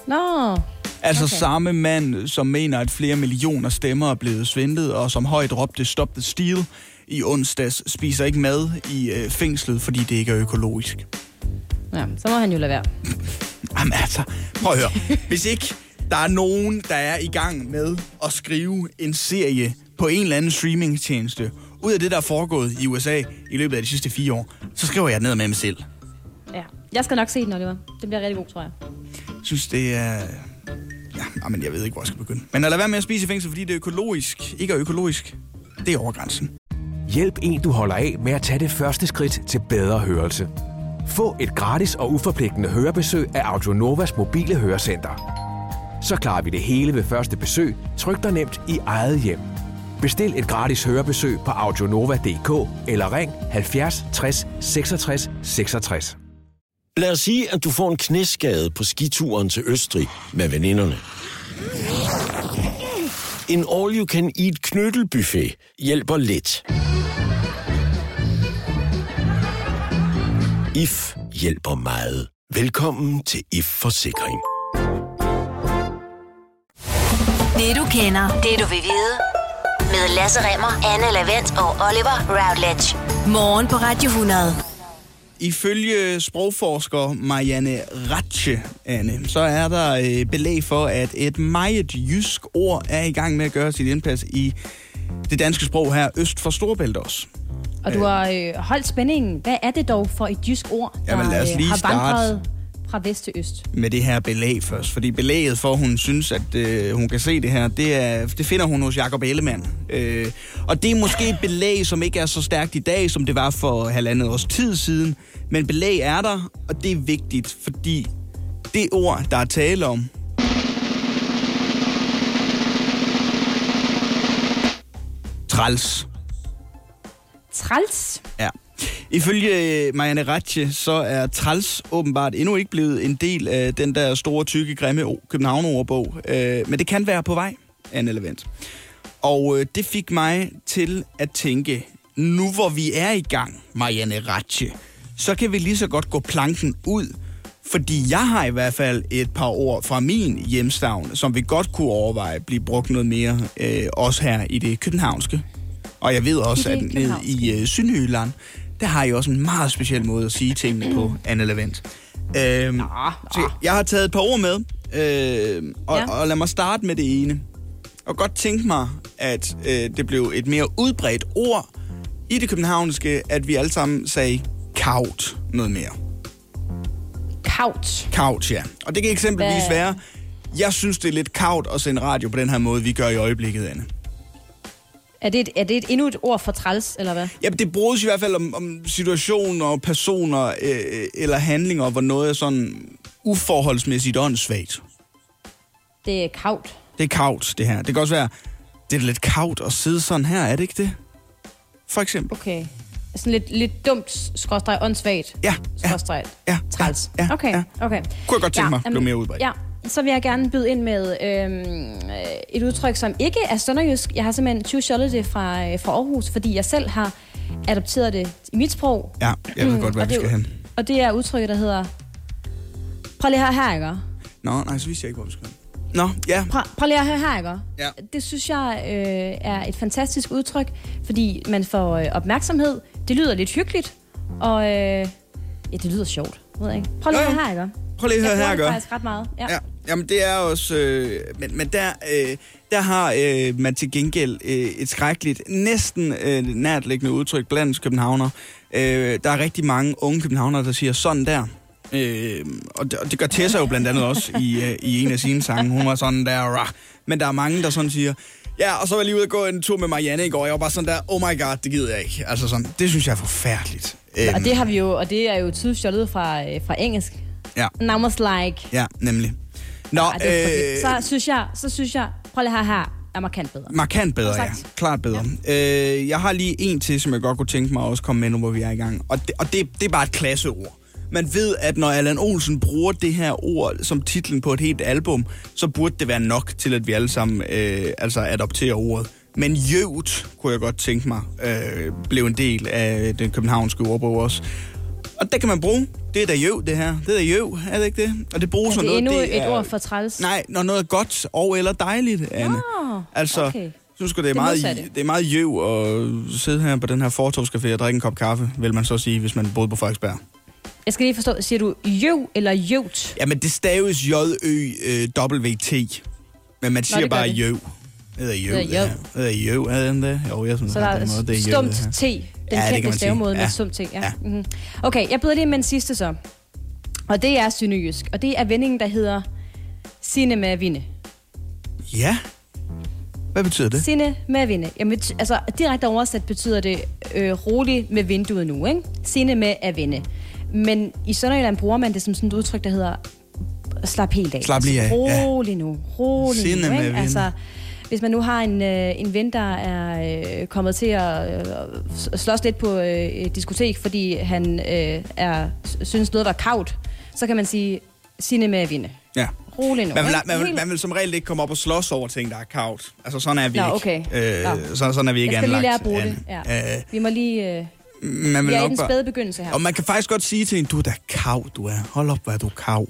Nå. Altså Okay. samme mand, som mener, at flere millioner stemmer er blevet svindlet, og som højt råbte Stop the Steal i onsdags, spiser ikke mad i øh, fængslet, fordi det ikke er økologisk. Ja, så må han jo lade være. [LAUGHS] Jamen altså, prøv at høre. Hvis ikke der er nogen, der er i gang med at skrive en serie på en eller anden streamingtjeneste, ud af det, der er foregået i USA i løbet af de sidste fire år, så skriver jeg ned med mig selv. Ja. Jeg skal nok se den, Oliver. Det bliver rigtig god, tror jeg. Jeg synes, det er... Ja, ah, men jeg ved ikke, hvor jeg skal begynde. Men lad være med at spise i fængsel, fordi det er økologisk, ikke er økologisk, det er over grænsen. Hjælp en, du holder af med at tage det første skridt til bedre hørelse. Få et gratis og uforpligtende hørebesøg af Audionovas mobile hørecenter. Så klarer vi det hele ved første besøg, tryk dig nemt i eget hjem. Bestil et gratis hørebesøg på audionova.dk eller ring 70 60 66 66. Lad os sige, at du får en knæskade på skituren til Østrig med veninderne. En all-you-can-eat knyttelbuffet hjælper lidt. IF hjælper meget. Velkommen til IF Forsikring. Det du kender, det du vil vide. Med Lasse Remmer, Anne Lavendt og Oliver Routledge. Morgen på Radio 100. Ifølge sprogforsker Marianne Ratche, Anne, så er der øh, belæg for, at et meget jysk ord er i gang med at gøre sit indpas i det danske sprog her øst for Storebælt også. Og du har øh, holdt spændingen. Hvad er det dog for et jysk ord, der Jamen, lad os øh, lige har vandret fra vest til øst? med det her belæg først. Fordi belæget for, hun synes, at øh, hun kan se det her, det, er, det finder hun hos Jacob Ellemann. Øh, og det er måske et belæg, som ikke er så stærkt i dag, som det var for halvandet års tid siden. Men belæg er der, og det er vigtigt, fordi det ord, der er tale om, træls. Træls. Ja. Ifølge øh, Marianne Ratche, så er træls åbenbart endnu ikke blevet en del af den der store, tykke, grimme København-ordbog. Øh, men det kan være på vej, Anne Levent. Og øh, det fik mig til at tænke, nu hvor vi er i gang, Marianne Ratche, så kan vi lige så godt gå planken ud. Fordi jeg har i hvert fald et par ord fra min hjemstavn, som vi godt kunne overveje blive brugt noget mere, øh, også her i det københavnske. Og jeg ved også, at ned i øh, der har I også en meget speciel måde at sige tingene på, Anne Levent. Øhm, så jeg har taget et par ord med, øh, og, ja. og lad mig starte med det ene. Og godt tænke mig, at øh, det blev et mere udbredt ord i det københavnske, at vi alle sammen sagde kaut noget mere. Kaut. Kaut, ja. Og det kan eksempelvis Hvad- være, jeg synes, det er lidt kaut at sende radio på den her måde, vi gør i øjeblikket, Anne. Er det, et, er det et, endnu et ord for træls, eller hvad? Ja, det bruges i hvert fald om, om situationer, personer øh, eller handlinger, hvor noget er sådan uforholdsmæssigt åndssvagt. Det er kaut. Det er kaut, det her. Det kan også være, det er lidt kaut at sidde sådan her, er det ikke det? For eksempel. Okay. Sådan lidt, lidt dumt, skråstreg, åndssvagt, Ja, ja, skråstreg, ja, træls. ja, ja, okay, ja. okay. Kunne jeg godt tænke mig jamen, blev mere udbredt. Ja, så vil jeg gerne byde ind med øhm, øh, et udtryk, som ikke er sønderjysk. Jeg har simpelthen tyvstjålet det fra, øh, fra Aarhus, fordi jeg selv har adopteret det i mit sprog. Ja, jeg ved Mm, godt, hvad vi skal hen. Og det er udtrykket, der hedder... Prøv lige høre her, ikke? Nå, nej, så vidste jeg ikke, hvor vi skal hen. Nå, ja. Prøv, prøv lige at høre her, ikke? Ja. Det synes jeg øh, er et fantastisk udtryk, fordi man får øh, opmærksomhed. Det lyder lidt hyggeligt, og øh, ja, det lyder sjovt. Ved jeg ikke. Prøv lige at høre her, ikke? Prøv lige at høre jeg her, det gør. faktisk ret meget. Ja. Ja, jamen det er også... Øh, men, men der, øh, der har øh, man til gengæld øh, et skrækkeligt, næsten øh, nærtliggende udtryk blandt københavner. Øh, der er rigtig mange unge københavnere, der siger sådan der. Øh, og, det, og det gør Tessa jo blandt andet også i, øh, i en af sine sange. Hun var sådan der... Rah. Men der er mange, der sådan siger... Ja, og så var jeg lige ude og gå en tur med Marianne i går. Jeg var bare sådan der, oh my god, det gider jeg ikke. Altså sådan, det synes jeg er forfærdeligt. Og Øhm, det har vi jo, og det er jo tydeligt stjålet fra, øh, fra engelsk. Ja. Numbers like. Ja, nemlig. Nå, Ej, det øh, så synes jeg, så synes jeg, prøv lige høre her, er markant bedre. Markant bedre, ja. Klart bedre. Ja. Øh, jeg har lige en til, som jeg godt kunne tænke mig at også komme med nu, hvor vi er i gang. Og det, og det, det er bare et klasseord. Man ved, at når Allan Olsen bruger det her ord som titlen på et helt album, så burde det være nok til, at vi alle sammen øh, altså adopterer ordet. Men jøvt, kunne jeg godt tænke mig, øh, blev en del af den københavnske ordbog også. Og det kan man bruge. Det er da jøv, det her. Det er da jøv, er det ikke det? Og det bruges Er det noget... endnu det et er, ord for træls? Nej, når noget er godt og eller dejligt, Anne. Nå, altså, okay. synes det er, Det meget, modsatte. det er meget jøv at sidde her på den her fortovscafé og drikke en kop kaffe, vil man så sige, hvis man boede på Frederiksberg. Jeg skal lige forstå, siger du jøv eller jøvt? Jamen, det staves J-Ø-W-T, men man siger det gør bare jøv. Det hedder jøv. Det hedder jøv. Det hedder jøv, er den det? Jo, jeg synes, Så der er er stumt. T, den Ja, kendte stavemåde med Ja. stumt T. Ja. Ja. Mm-hmm. Okay, jeg byder lige med en sidste så. Og det er synøjysk. Og det er vendingen, der hedder Sine med at vinde. Ja. Hvad betyder det? Sine med vinde. Jamen, altså, direkte oversat betyder det øh, rolig med vinduet nu, ikke? Sine med at vinde. Men i Sønderjylland bruger man det som sådan et udtryk, der hedder slap helt af. Slap lige af, Altså, ja. rolig nu. Rolig Sinde nu, med ikke? at vinde. Altså, hvis man nu har en, øh, en ven, der er øh, kommet til at øh, slås lidt på øh, et diskotek, fordi han øh, er, synes noget var kaut, så kan man sige, sine med at vinde. Ja. Rolig nu. Man vil, man, vil, man vil som regel ikke komme op og slås over ting, der er kaut. Altså, sådan er vi Nå, ikke. okay. Øh, Nå. så, sådan er vi ikke Jeg skal lige anlagt. lære at bruge det. Anne. Ja. Øh, Vi må lige... Øh, man vi vil er i nok den bare- spæde begyndelse her. Og man kan faktisk godt sige til en, du er da kav, du er. Hold op, hvad er du kav.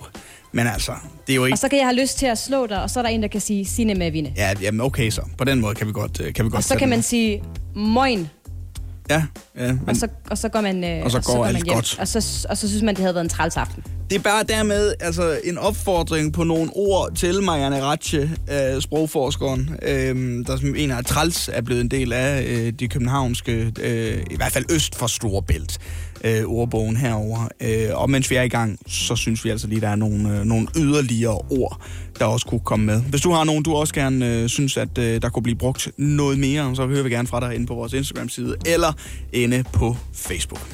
Men altså, det er jo ikke... Og så kan jeg have lyst til at slå dig, og så er der en, der kan sige sine med vinde. Ja, jamen okay så. På den måde kan vi godt, øh, kan vi godt Og så kan den. man sige moin, Ja, ja men og så, og så går man, øh, Og så går man alt godt. Og så, og så synes man, det havde været en træls aften. det er bare dermed altså, en opfordring på nogle ord til Marianne Ratche, øh, sprogforskeren, øh, der som mener, at træls er blevet en del af øh, de københavnske, øh, i hvert fald øst for Storebælt, øh, ordbogen herover. Øh, og mens vi er i gang, så synes vi altså lige, der er nogle, øh, nogle yderligere ord, der også kunne komme med. Hvis du har nogen, du også gerne øh, synes, at øh, der kunne blive brugt noget mere, så hører vi gerne fra dig inde på vores Instagram-side, eller inde på Facebook.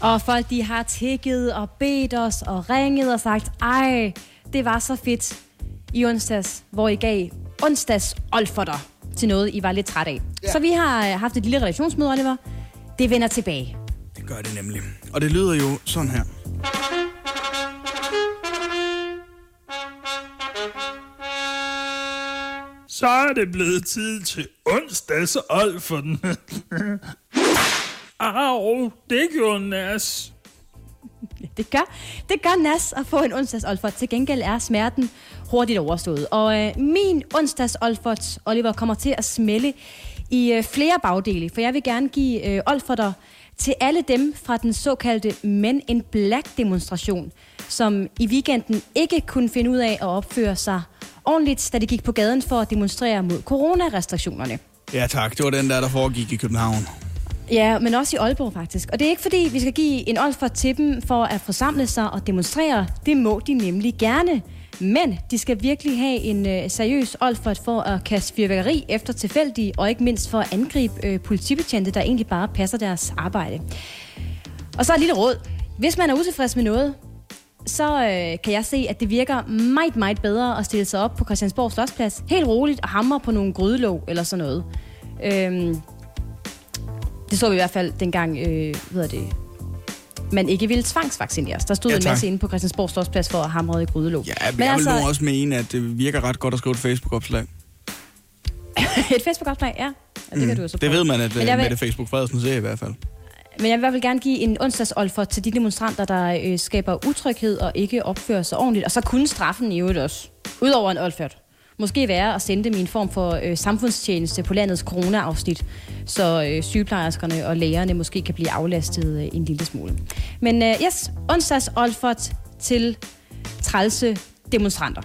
Og folk, de har tækket og bedt os og ringet og sagt, ej, det var så fedt i onsdags, hvor I gav onsdags olferter til noget, I var lidt træt af. Ja. Så vi har øh, haft et lille redaktionsmøde, Oliver. Det vender tilbage. Det gør det nemlig. Og det lyder jo sådan her. Så er det blevet tid til onsdags old for den. [LAUGHS] Au, det gjorde nas. [LAUGHS] Det gør, det gør nas at få en onsdags Olfert. Til gengæld er smerten hurtigt overstået. Og øh, min onsdags Olfert, Oliver, kommer til at smelle i øh, flere bagdele. For jeg vil gerne give øh, Olferter til alle dem fra den såkaldte Men in Black demonstration, som i weekenden ikke kunne finde ud af at opføre sig ordentligt, da de gik på gaden for at demonstrere mod coronarestriktionerne. Ja tak, det var den der, der foregik i København. Ja, men også i Aalborg faktisk. Og det er ikke fordi, vi skal give en olfer til dem for at forsamle sig og demonstrere. Det må de nemlig gerne. Men de skal virkelig have en øh, seriøs olfert for at kaste fyrværkeri efter tilfældige, og ikke mindst for at angribe øh, politibetjente, der egentlig bare passer deres arbejde. Og så et lille råd. Hvis man er utilfreds med noget, så øh, kan jeg se, at det virker meget, meget bedre at stille sig op på Christiansborg Slotsplads, helt roligt og hamre på nogle grydelåg eller sådan noget. Øhm, det så vi i hvert fald dengang, øh, hvad hedder det, man ikke ville tvangsvaccineres. Der stod Ja, en masse inde på Christiansborg Slotsplads for at hamre i grydelåg. Ja, men, men jeg altså... vil nu også mene, at det virker ret godt at skrive et Facebook-opslag. [LAUGHS] et Facebook-opslag, ja. ja det kan du jo så Mm. Det ved man, at Men øh, jeg vil- Mette Facebook Frederiksen ser i hvert fald. Men jeg vil i hvert fald gerne give en onsdagsolfer til de demonstranter, der øh, skaber utryghed og ikke opfører sig ordentligt. Og så kunne straffen i øvrigt også, udover en olfert, måske være at sende dem i en form for øh, samfundstjeneste på landets corona-afsnit, så øh, sygeplejerskerne og lægerne måske kan blive aflastet øh, en lille smule. Men øh, yes, onsdags olfert til trælse demonstranter.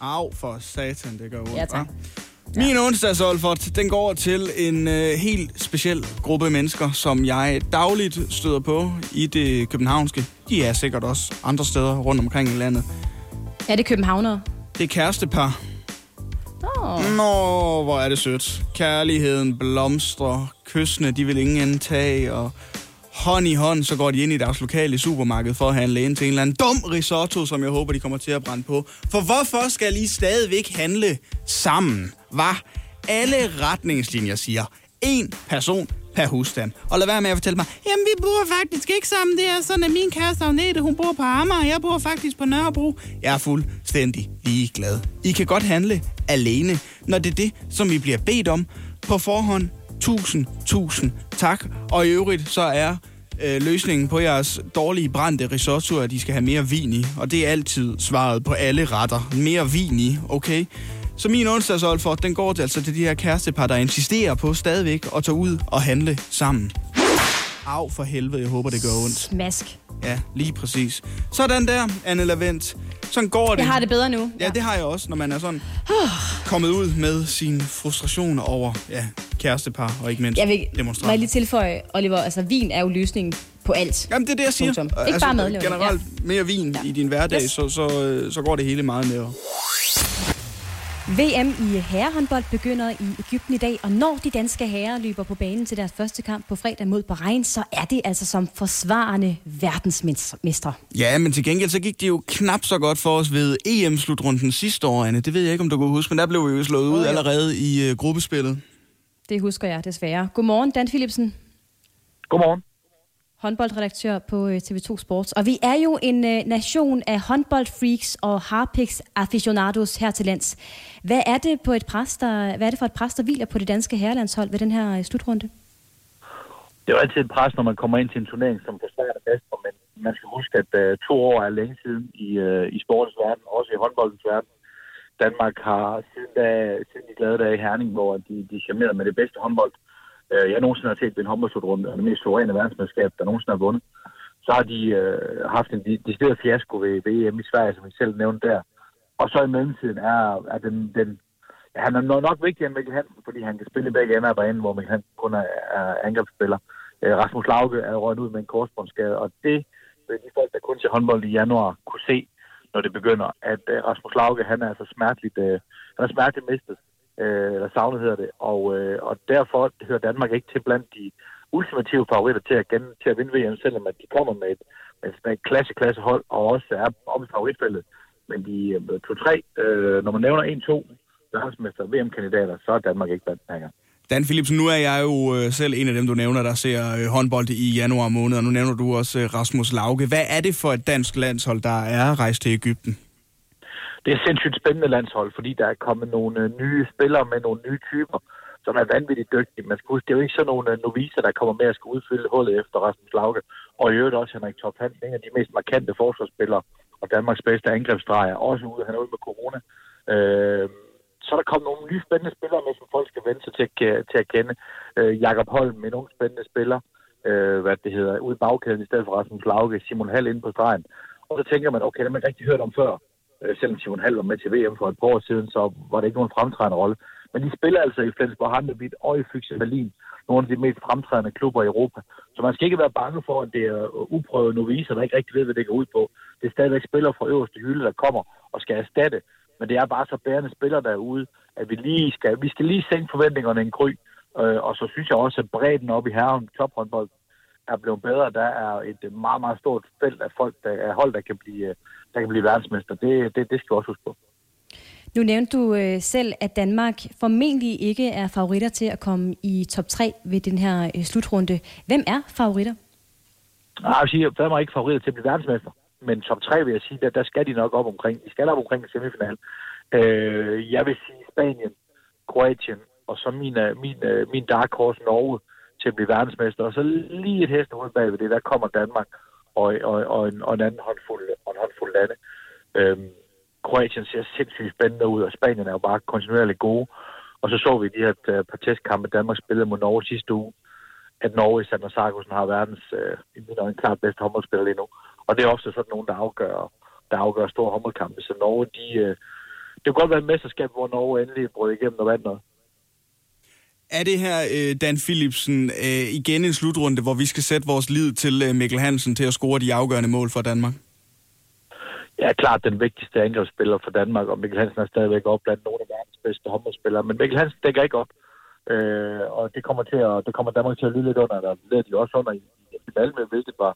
Au for satan, det gør ondt. Ja, tak. hva'? Min onsdagsolfert, den går til en øh, helt speciel gruppe mennesker, som jeg dagligt støder på i det københavnske. De er sikkert også andre steder rundt omkring i landet. Er det københavnere? Det er kærestepar. Nå, Nå, hvor er det sødt. Kærligheden blomstrer, kyssene, de vil ingen ende tage, og hånd i hånd, så går de ind i deres lokale supermarked for at handle ind til en eller anden dum risotto, som jeg håber, de kommer til at brænde på. For hvorfor skal I stadigvæk handle sammen? Hvad? Alle retningslinjer siger, en person per husstand. Og lad være med at fortælle mig, jamen vi bor faktisk ikke sammen. Det er sådan, at min kæreste Agnete, hun bor på Amager, og jeg bor faktisk på Nørrebro. Jeg er fuldstændig ligeglad. I kan godt handle alene, når det er det, som I bliver bedt om på forhånd. Tusind, tusind tak. Og i øvrigt, så er øh, løsningen på jeres dårlige brændte risotto, at I skal have mere vin i. Og det er altid svaret på alle retter. Mere vin i, okay? Så min onsdagshold den går til, altså til de her kærestepar, der insisterer på stadigvæk at tage ud og handle sammen. Af for helvede, jeg håber, det gør ondt. Smask. Ja, lige præcis. Sådan der, Anne Lavendt. Sådan går det. Jeg har det bedre nu. Ja, det har jeg også, når man er sådan [SIGHS] kommet ud med sin frustration over ja, kærestepar og ikke mindst Jeg vil, må demonstranter. jeg lige tilføje, Oliver, altså vin er jo løsningen på alt. Jamen, det er det, jeg siger. Punktum. Ikke bare madlavning. Generelt mere vin ja. i din hverdag, Yes. så, så, så går det hele meget ned. VM i herrehåndbold begynder i Ægypten i dag, og når de danske herrer løber på banen til deres første kamp på fredag mod Bahrain, så er det altså som forsvarende verdensmestre. Ja, men til gengæld så gik det jo knap så godt for os ved EM-slutrunden sidste år, Anne. Det ved jeg ikke, om du kan huske, men der blev vi jo slået ud allerede i uh, gruppespillet. Det husker jeg desværre. Godmorgen, Dan Philipsen. Godmorgen. Håndboldredaktør på øh, TV2 Sports. Og vi er jo en øh, nation af håndboldfreaks og harpiks aficionados her til lands. Hvad er det på et pres, der, hvad er det for et pres, der hviler på det danske herrelandshold ved den her øh, slutrunde? Det er jo altid et pres, når man kommer ind til en turnering som forsvarende mestre, men man skal huske, at uh, to år er længe siden i, øh, i sportens verden, også i håndboldens verden. Danmark har siden, da, siden de glade dage i Herning, hvor de, de charmerede med det bedste håndbold, Øh, jeg nogensinde har set ved en håndboldslutrunde, og det mest suveræne verdensmandskab, der nogensinde har vundet, så har de øh, haft en decideret fiasko ved VM i Sverige, som vi selv nævnte der. Og så i mellemtiden er, er den, den Ja, han er nok vigtigere end Mikkel Hansen, fordi han kan spille i begge ender af banen, hvor Mikkel Hansen kun er, er angrebsspiller. Øh, Rasmus Lauke er røget ud med en korsbåndsskade, og det vil de folk, der kun ser håndbold i januar, kunne se, når det begynder, at øh, Rasmus Lauke, han er altså smerteligt, øh, han er smerteligt mistet, øh, eller savnet hedder det, og, øh, og derfor hører Danmark ikke til blandt de ultimative favoritter til at, gen, til at vinde VM, selvom at de kommer med et, med et klasse, klasse hold, og også er om i favoritfældet. Men de øh, to-tre, øh, når man nævner en-to verdensmester VM-kandidater, så er Danmark ikke blandt den her gang. Dan Philipsen, nu er jeg jo øh, selv en af dem, du nævner, der ser øh, håndbold i januar måned, og nu nævner du også øh, Rasmus Lauke. Hvad er det for et dansk landshold, der er rejst til Ægypten? Det er et sindssygt spændende landshold, fordi der er kommet nogle øh, nye spillere med nogle nye typer, som er vanvittigt dygtige. Man skal huske, det er jo ikke sådan nogle øh, noviser, der kommer med at skulle udfylde hullet efter Rasmus Lauke, og i øvrigt også Henrik Top Hansen, en af de mest markante forsvarsspillere og Danmarks bedste angrebsdrejer, også ude, han er ude med corona. Øh, så er der kommet nogle nye spændende spillere med, som folk skal vende sig til, at- til at kende. Øh, Jakob Holm, en ung spændende spiller, øh, hvad det hedder, ude i bagkæden i stedet for Rasmus Lauke, Simon Hall inde på stregen. Og så tænker man, okay, det har man ikke rigtig hørt om før. Øh, selvom Simon Hall var med til VM for et par år siden, så var det ikke nogen fremtrædende rolle. Men de spiller altså i Flensborg Handelbit og i Fyxe Berlin, nogle af de mest fremtrædende klubber i Europa. Så man skal ikke være bange for, at det er uprøvede noviser, der ikke rigtig ved, hvad det går ud på. Det er stadigvæk spillere fra øverste hylde, der kommer og skal erstatte. Men det er bare så bærende spillere derude, at vi lige skal, vi skal lige sænke forventningerne en kry. Øh, og så synes jeg også, at bredden op i herren tophåndbold er blevet bedre. Der er et meget, meget stort felt af folk, der er hold, der kan blive, der kan blive verdensmester. Det, det, det skal vi også huske på. Nu nævnte du øh, selv, at Danmark formentlig ikke er favoritter til at komme i top 3 ved den her øh, slutrunde. Hvem er favoritter? Nej, jeg vil sige, at Danmark er ikke favoritter til at blive verdensmester. Men top 3 vil jeg sige, der, der skal de nok op omkring. De skal op omkring en semifinal. Øh, jeg vil sige Spanien, Kroatien, og så min, øh, min, øh, min dark horse Norge til at blive verdensmester. Og så lige et hestehul bagved det, der kommer Danmark og, og, og, en, og en anden håndfuld, og en håndfuld lande. Øhm, Kroatien ser sindssygt spændende ud, og Spanien er jo bare kontinuerligt gode. Og så så vi de her øh, par testkampe, Danmark spillede mod Norge sidste uge, at Norge i Sander Sarkusen har verdens, øh, i min øjne, klart bedste håndboldspiller lige nu. Og det er ofte sådan nogen, der afgør, der afgør store håndboldkampe. Så Norge, de, øh, det kunne godt være et mesterskab, hvor Norge endelig brød igennem og vandt noget. Er det her, øh, Dan Philipsen, øh, igen en slutrunde, hvor vi skal sætte vores lid til øh, Mikkel Hansen til at score de afgørende mål for Danmark? Ja, klart den vigtigste angrebsspiller for Danmark, og Mikkel Hansen er stadigvæk op blandt nogle af verdens bedste håndboldspillere. Men Mikkel Hansen dækker ikke op, øh, og det kommer, til at, det kommer Danmark til at lyde lidt under, der lidt de også under i, i Malmø, hvilket var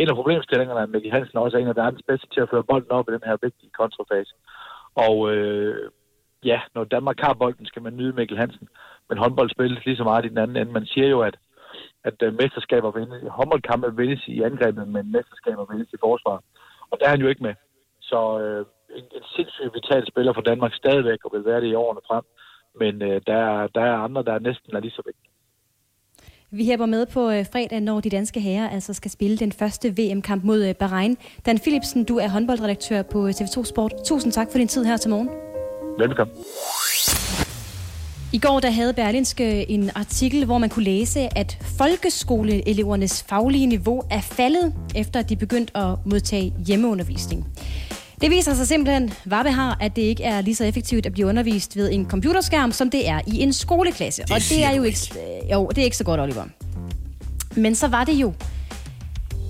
en af problemstillingerne, at Mikkel Hansen også er en af verdens bedste til at føre bolden op i den her vigtige kontrafase. Og øh, ja, når Danmark har bolden, skal man nyde Mikkel Hansen. Men håndbold spilles lige så meget i den anden ende. Man siger jo, at, at øh, mesterskaber vindes, håndboldkampe vindes i angrebet, men mesterskaber vindes i forsvaret. Og der er han jo ikke med. Så øh, en, en sindssygt vital spiller for Danmark stadigvæk, og vil være det i årene frem. Men øh, der, er- der er andre, der er næsten er lige så vigtige. Vi hæber med på øh, fredag, når de danske herrer altså skal spille den første VM-kamp mod øh, Bahrain. Dan Philipsen, du er håndboldredaktør på TV2 Sport. Tusind tak for din tid her til morgen. Velkommen. I går der havde Berlinske en artikel, hvor man kunne læse, at folkeskoleelevernes faglige niveau er faldet, efter at de begyndte at modtage hjemmeundervisning. Det viser sig simpelthen, Varbe har, at det ikke er lige så effektivt at blive undervist ved en computerskærm, som det er i en skoleklasse. Det Og det er jo ikke, øh, jo, det er ikke så godt, Oliver. Men så var det jo,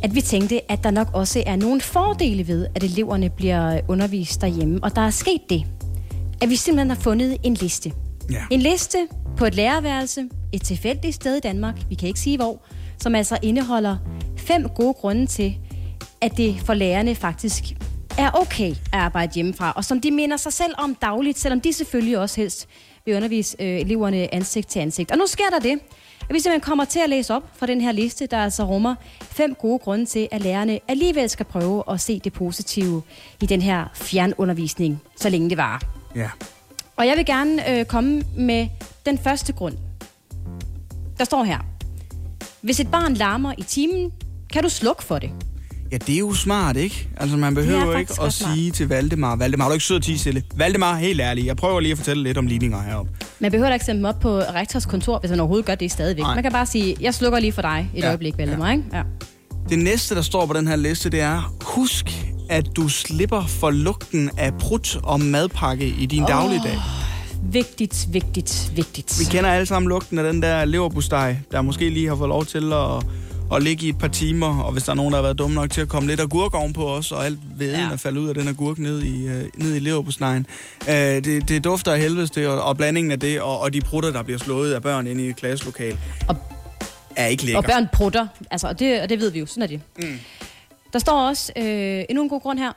at vi tænkte, at der nok også er nogle fordele ved, at eleverne bliver undervist derhjemme. Og der er sket det, at vi simpelthen har fundet en liste. Ja. En liste på et lærerværelse, et tilfældigt sted i Danmark, vi kan ikke sige hvor, som altså indeholder fem gode grunde til, at det for lærerne faktisk er okay at arbejde hjemmefra, og som de minder sig selv om dagligt, selvom de selvfølgelig også helst vil undervise øh, eleverne ansigt til ansigt. Og nu sker der det, at vi simpelthen kommer til at læse op fra den her liste, der altså rummer fem gode grunde til, at lærerne alligevel skal prøve at se det positive i den her fjernundervisning, så længe det varer. Ja. Og jeg vil gerne øh, komme med den første grund. Der står her. Hvis et barn larmer i timen, kan du slukke for det. Ja, det er jo smart, ikke? Altså, man er behøver ikke at smart. sige til Valdemar, Valdemar, har du ikke sød at tige stille? Valdemar, helt ærligt, jeg prøver lige at fortælle lidt om ligninger heroppe. Man behøver da ikke sende dem op på rektors kontor, hvis man overhovedet gør det stadigvæk. Nej. Man kan bare sige, jeg slukker lige for dig et ja. øjeblik, Valdemar, ja. ikke? Ja. Det næste, der står på den her liste, det er, husk, at du slipper for lugten af prut og madpakke i din oh. dagligdag. Vigtigt, vigtigt, vigtigt. Vi kender alle sammen lugten af den der leverbustej, der måske lige har fået lov til at, at ligge i et par timer, og hvis der er nogen, der har været dumme nok til at komme lidt agurk ovenpå os, og alt veden ja. er faldet ud af den agurk ned i, uh, ned i leverbustejen. Uh, det, det dufter af helvedes det, og, og blandingen af det, og, og de prutter, der bliver slået af børn inde i et klasselokal, og, er ikke lækker. Og børn prutter, altså, og, det, og det ved vi jo, sådan er det. Mm. Der står også øh, endnu en god grund her.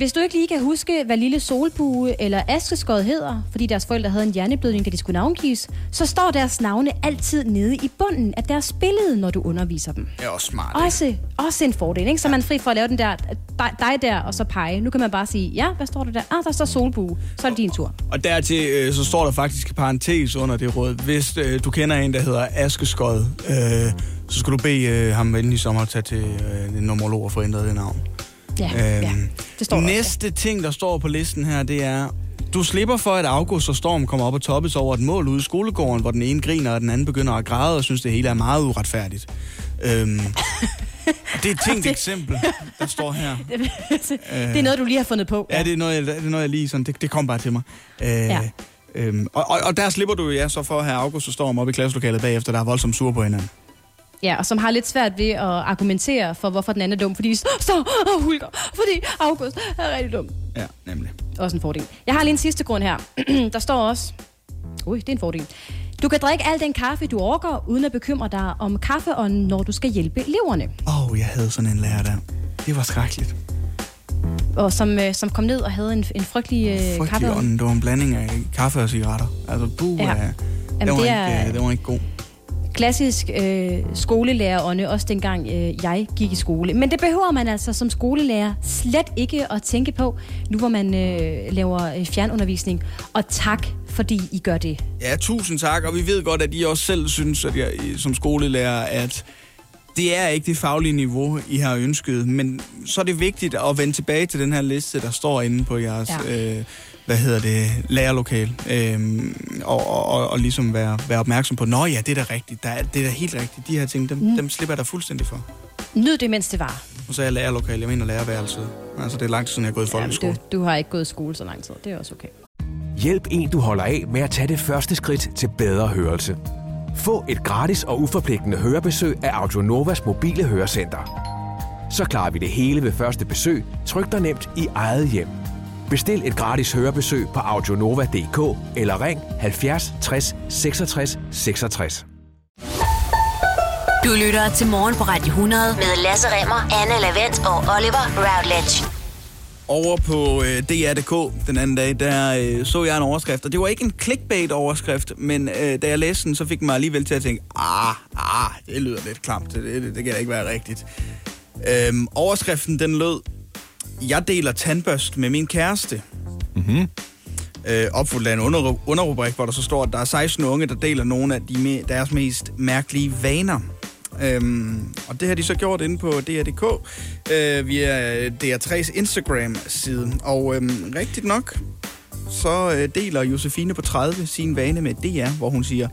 Hvis du ikke lige kan huske, hvad lille solbue eller askeskod hedder, fordi deres forældre havde en hjerneblødning, da de skulle navngives, så står deres navne altid nede i bunden af deres billede, når du underviser dem. Det er også smart. ikke? Også, også en fordel, ikke? Så er man fri for at lave den der, dig, der, og så pege. Nu kan man bare sige, ja, hvad står der der? Ah, der står solbue. Så er det din tur. Og dertil øh, så står der faktisk en parentes under det råd. Hvis øh, du kender en, der hedder Askeskod, øh, så skal du bede øh, ham i sommer at tage til øh, en nomolog og få ændret det navn. Ja, ja. Det står der også, Næste ting, der står på listen her, det er... Du slipper for, at August og Storm kommer op og toppes over et mål ude i skolegården, hvor den ene griner, og den anden begynder at græde og synes, det hele er meget uretfærdigt. Øhm, [LAUGHS] det er et tænkt eksempel, der står her. [LAUGHS] det er noget, du lige har fundet på. Ja, det er noget, jeg, det er noget, jeg lige sådan, det, det kom bare til mig. Øh, Ja. øhm, og, og, og der slipper du ja, så for at have August og Storm op i klasselokalet bagefter, der er voldsomt sur på hinanden. Ja, og som har lidt svært ved at argumentere for, hvorfor den anden er dum. Fordi de står og hulker, fordi August er rigtig dum. Ja, nemlig. Også en fordel. Jeg har lige en sidste grund her. [CLEARS THROAT] der står også... Ui, det er en fordel. Du kan drikke al den kaffe, du orker, uden at bekymre dig om kaffeånden, når du skal hjælpe eleverne. Åh, oh, jeg havde sådan en lærer der. Det var skrækkeligt. Og som, øh, som kom ned og havde en, en frygtelig øh, Frygtelig kaffeånd. ånd. Det var en blanding af kaffe og cigaretter. Altså, buh, Ja. ja. Jamen, den, var det ikke, er- øh, den var ikke god. Klassisk øh, skolelærerånde, også dengang øh, jeg gik i skole. Men det behøver man altså som skolelærer slet ikke at tænke på, nu hvor man øh, laver øh, fjernundervisning. Og tak, fordi I gør det. Ja, tusind tak, og vi ved godt, at I også selv synes, at jeg som skolelærer, at det er ikke det faglige niveau, I har ønsket, men så er det vigtigt at vende tilbage til den her liste, der står inde på jeres, ja. øh, hvad hedder det, lærerlokal, øhm, og, og, og, og ligesom være, være opmærksom på, nå ja, det er da rigtigt, der er, det er da helt rigtigt, de her ting, dem, mm. dem slipper jeg da fuldstændig for. Nyd det, mens det var. Og så er jeg lærerlokal, jeg mener lærerværelset. Altså, det er lang tid siden, jeg har gået i folkeskole. du, du har ikke gået i skole så lang tid. Det er også okay. Hjælp en, du holder af med at tage det første skridt til bedre hørelse. Få et gratis og uforpligtende hørebesøg af Audionovas mobile hørecenter. Så klarer vi det hele ved første besøg, tryk dig nemt i eget hjem. Bestil et gratis hørebesøg på audionova.dk eller ring 70 60 66 66. Du lytter til Morgen på Radio 100 med Lasse Remmer, Anne Lavendt og Oliver Routledge. Over på øh, DR.dk den anden dag, der øh, så jeg en overskrift, og det var ikke en clickbait-overskrift, men øh, da jeg læste den, så fik mig alligevel til at tænke, ah, ah, det lyder lidt klamt, det, det, det kan da ikke være rigtigt. Øhm, overskriften, den lød, jeg deler tandbørst med min kæreste. Mm-hmm. Øh, opfuldt af en under, underrubrik, hvor der så står, at der er 16 unge, der deler nogle af de me, deres mest mærkelige vaner. Øhm, og det har de så gjort inde på DR.dk øh, via DR3's Instagram-side. Og øhm, rigtigt nok, så øh, deler Josefine på 30 sin vane med DR, hvor hun siger,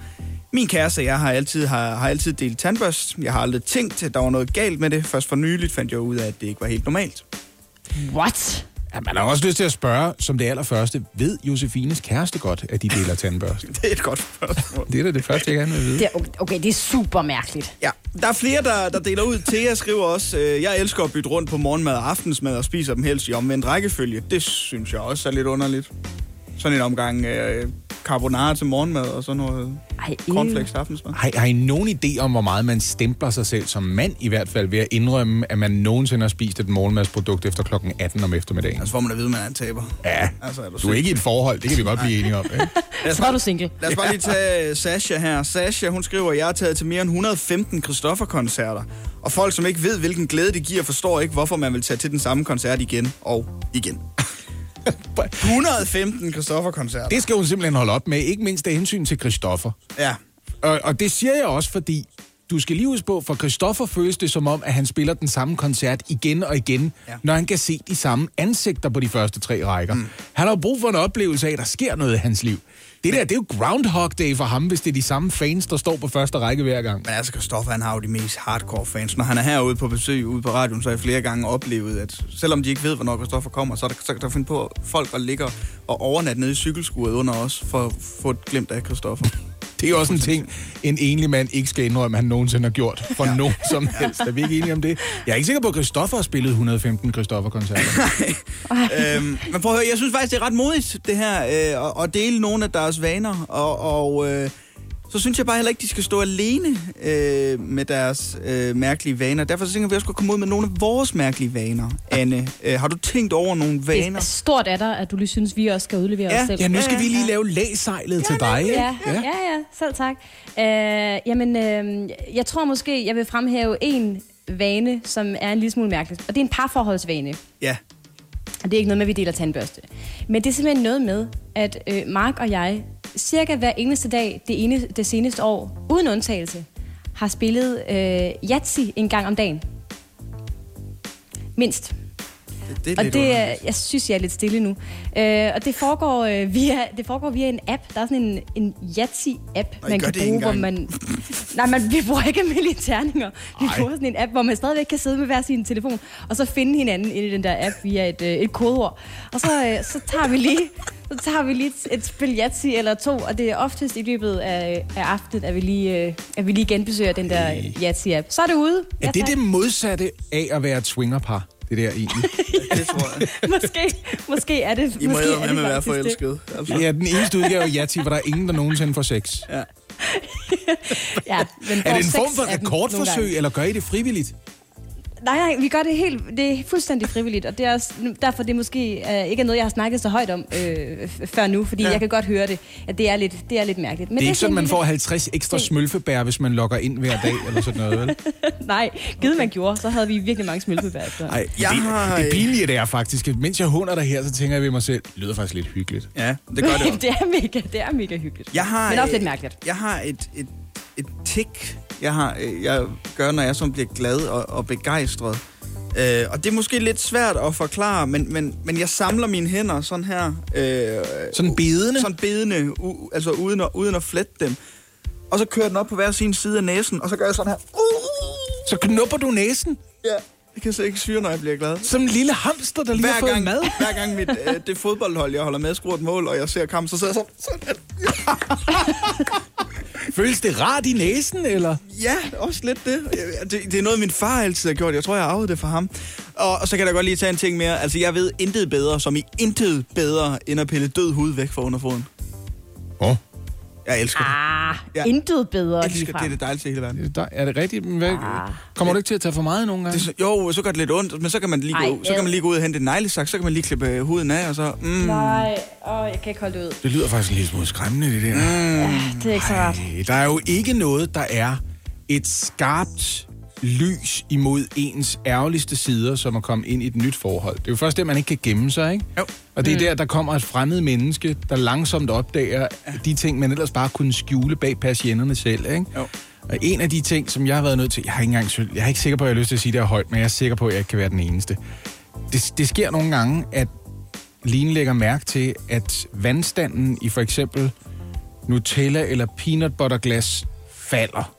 min kæreste og jeg har altid, har, har altid delt tandbørst. Jeg har aldrig tænkt, at der var noget galt med det. Først for nyligt fandt jeg ud af, at det ikke var helt normalt. What? Ja, man har også lyst til at spørge, som det allerførste, ved Josefines kæreste godt, at de deler tandbørste? [LAUGHS] det er et godt spørgsmål. Det er da det første, jeg gerne vil vide. Det er, okay, det er super mærkeligt. Ja, der er flere, der, der deler ud. Thea skriver også, øh, jeg elsker at bytte rundt på morgenmad og aftensmad og spiser dem helst i omvendt rækkefølge. Det synes jeg også er lidt underligt. Sådan en omgang øh, carbonara til morgenmad og sådan noget Ej, cornflakes til aftensmad. Har, har I nogen idé om, hvor meget man stempler sig selv som mand, i hvert fald ved at indrømme, at man nogensinde har spist et morgenmadsprodukt efter klokken 18 om eftermiddagen? Altså får man at vide, at man er en taber. Ja, Altså, er du er ikke i et forhold, det kan vi godt blive enige om. Ikke? Lad os [LAUGHS] Så er du single. Lad os bare lige tage Sasha her. Sasha, hun skriver, jeg har taget til mere end 115 Christoffer-koncerter. Og folk, som ikke ved, hvilken glæde det giver, forstår ikke, hvorfor man vil tage til den samme koncert igen og igen. [LAUGHS] 115 Christoffer-koncerter. Det skal hun simpelthen holde op med, ikke mindst af hensyn til Christoffer. Ja. Og, og det siger jeg også, fordi du skal lige huske på, for Christoffer føles det som om, at han spiller den samme koncert igen og igen, ja. når han kan se de samme ansigter på de første tre rækker. Mm. Han har jo brug for en oplevelse af, at der sker noget i hans liv. Det der, det er jo Groundhog Day for ham, hvis det er de samme fans, der står på første række hver gang. Men altså, Christoffer, han har jo de mest hardcore fans. Når han er herude på besøg ude på radioen, så har jeg flere gange oplevet, at selvom de ikke ved, hvornår Christoffer kommer, så, er der, så der finde på folk, der ligger og overnatte nede i cykelskuret under os, for at få et glimt af Christoffer. [LAUGHS] Det er også en ting, en enlig mand ikke skal indrømme, at han nogensinde har gjort for ja. nogen som helst. Er vi ikke enige om det? Jeg er ikke sikker på, at Christoffer har spillet 115 Christoffer-koncerter. [LAUGHS] øhm, men prøv at høre, jeg synes faktisk, det er ret modigt, det her, øh, at, dele nogle af deres vaner, og, og øh, så synes jeg bare heller ikke, de skal stå alene øh, med deres øh, mærkelige vaner. Derfor så tænker jeg, at vi også skulle komme ud med nogle af vores mærkelige vaner. Anne, øh, har du tænkt over nogle Det vaner? er stort af dig, at du lige synes, vi også skal udlevere Ja, os selv. Ja, nu skal vi lige lave læsejlet til dig. ikke? Ja, ja, ja, selv tak. Øh, jamen, øh, jeg tror måske, jeg vil fremhæve en vane, som er en lille smule mærkelig. Og det er en parforholdsvane. Ja. Og det er ikke noget med, at vi deler tandbørste. Men det er simpelthen noget med, at øh, Mark og jeg cirka hver eneste dag det, ene, det seneste år, uden undtagelse, har spillet øh, Yatzy en gang om dagen. Mindst. Det, er Og det, er- jeg synes, jeg er lidt stille nu. Øh, og det foregår, øh, via, det foregår via en app. Der er sådan en, en I man kan bruge, hvor man... Nej, men vi bruger ikke almindelige terninger. Vi Ej. bruger sådan en app, hvor man stadigvæk kan sidde med hver sin telefon, og så finde hinanden inde i den der app via et, øh, et kodeord. Og så, øh, så tager vi lige... Så tager vi lige et, et spil Yahtzee eller to, og det er oftest i løbet af, af aftenen, at vi lige, øh, at vi lige genbesøger den der Yahtzee-app. Så er det ude. Er det det modsatte af at være et swingerpar? Det der egentlig. [LAUGHS] det tror jeg. [LAUGHS] måske, måske er det I må måske er med det med være faktisk det. forelsket. Altså. Ja, den eneste udgave af Yati, hvor der er ingen, der nogensinde får sex. Ja. [LAUGHS] Ja, men Er det en får form for rekordforsøg, eller gør I det frivilligt? Nej, nej, vi gør det helt, det er fuldstændig frivilligt, og det er også, derfor det måske uh, ikke er noget, jeg har snakket så højt om øh, før nu, fordi Ja. jeg kan godt høre det, at det er lidt, det er lidt mærkeligt. Men Det er ikke sådan, man får sådan 50 ekstra smølfebær, hvis man logger ind hver dag, eller sådan noget, vel? [LAUGHS] Nej, givet man gjorde, så havde vi virkelig mange smølfebær efter. Ej, Jeg det, har, det øh, pinlige det er faktisk, mens jeg hunder dig her, så tænker jeg ved mig selv, det lyder faktisk lidt hyggeligt. Ja, det gør det [LAUGHS] også. det er mega, det er mega hyggeligt. Jeg har, Men også øh, lidt mærkeligt. Jeg har et, et, et tik, jeg, har, øh, jeg gør, når jeg sådan bliver glad og, og begejstret. Øh, og det er måske lidt svært at forklare, men, men, men jeg samler mine hænder sådan her. Øh, Sådan bedende? Sådan bedende, u, altså uden at, uden at flette dem. Og så kører den op på hver sin side af næsen, og så gør jeg sådan her. Uh, Så knupper du næsen, ja. Jeg kan så ikke syre, når jeg bliver glad. som en lille hamster, der lige har Hver fået gang, mad. hver gang mit, øh, det fodboldhold, jeg holder med, skruer et mål, og jeg ser kampen, så sidder jeg sådan, sådan [LAUGHS] Føles det rart i næsen, eller? Ja, også lidt det. det. Det er noget, min far altid har gjort. Jeg tror, jeg har arvet det fra ham. Og, og så kan jeg da godt lige tage en ting mere. Altså, jeg ved intet bedre, som i intet bedre, end at pille død hud væk fra underfoden. Åh. Oh. Jeg elsker det. Ah, Jeg intet bedre Jeg elsker ligefrem. det, er det dejligste i hele verden. Der, er det rigtigt? Men hvad, kommer du ikke til at tage for meget nogle gange? Det, er så- jo, så gør det lidt ondt, men så kan man lige, Ej, gå, så kan man lige gå ud og hente en neglesaks, så kan man lige klippe øh, huden af, og så... Mm, Nej, åh, jeg kan ikke holde det ud. Det lyder faktisk en lille smule skræmmende, det der. mm, Det er ikke så rart. Ej, Der er jo ikke noget, der er et skarpt lys imod ens ærgerligste sider, som at komme ind i et nyt forhold. Det er jo først det, man ikke kan gemme sig, ikke? Jo. Og det er der, der kommer et fremmed menneske, der langsomt opdager de ting, man ellers bare kunne skjule bag patienterne selv, ikke? Jo. Og en af de ting, som jeg har været nødt til... Jeg har ikke engang jeg er ikke sikker på, at jeg har lyst til at sige det højt, men jeg er sikker på, at jeg ikke kan være den eneste. Det, det sker nogle gange, at Line lægger mærke til, at vandstanden i for eksempel Nutella eller peanut butter glas falder.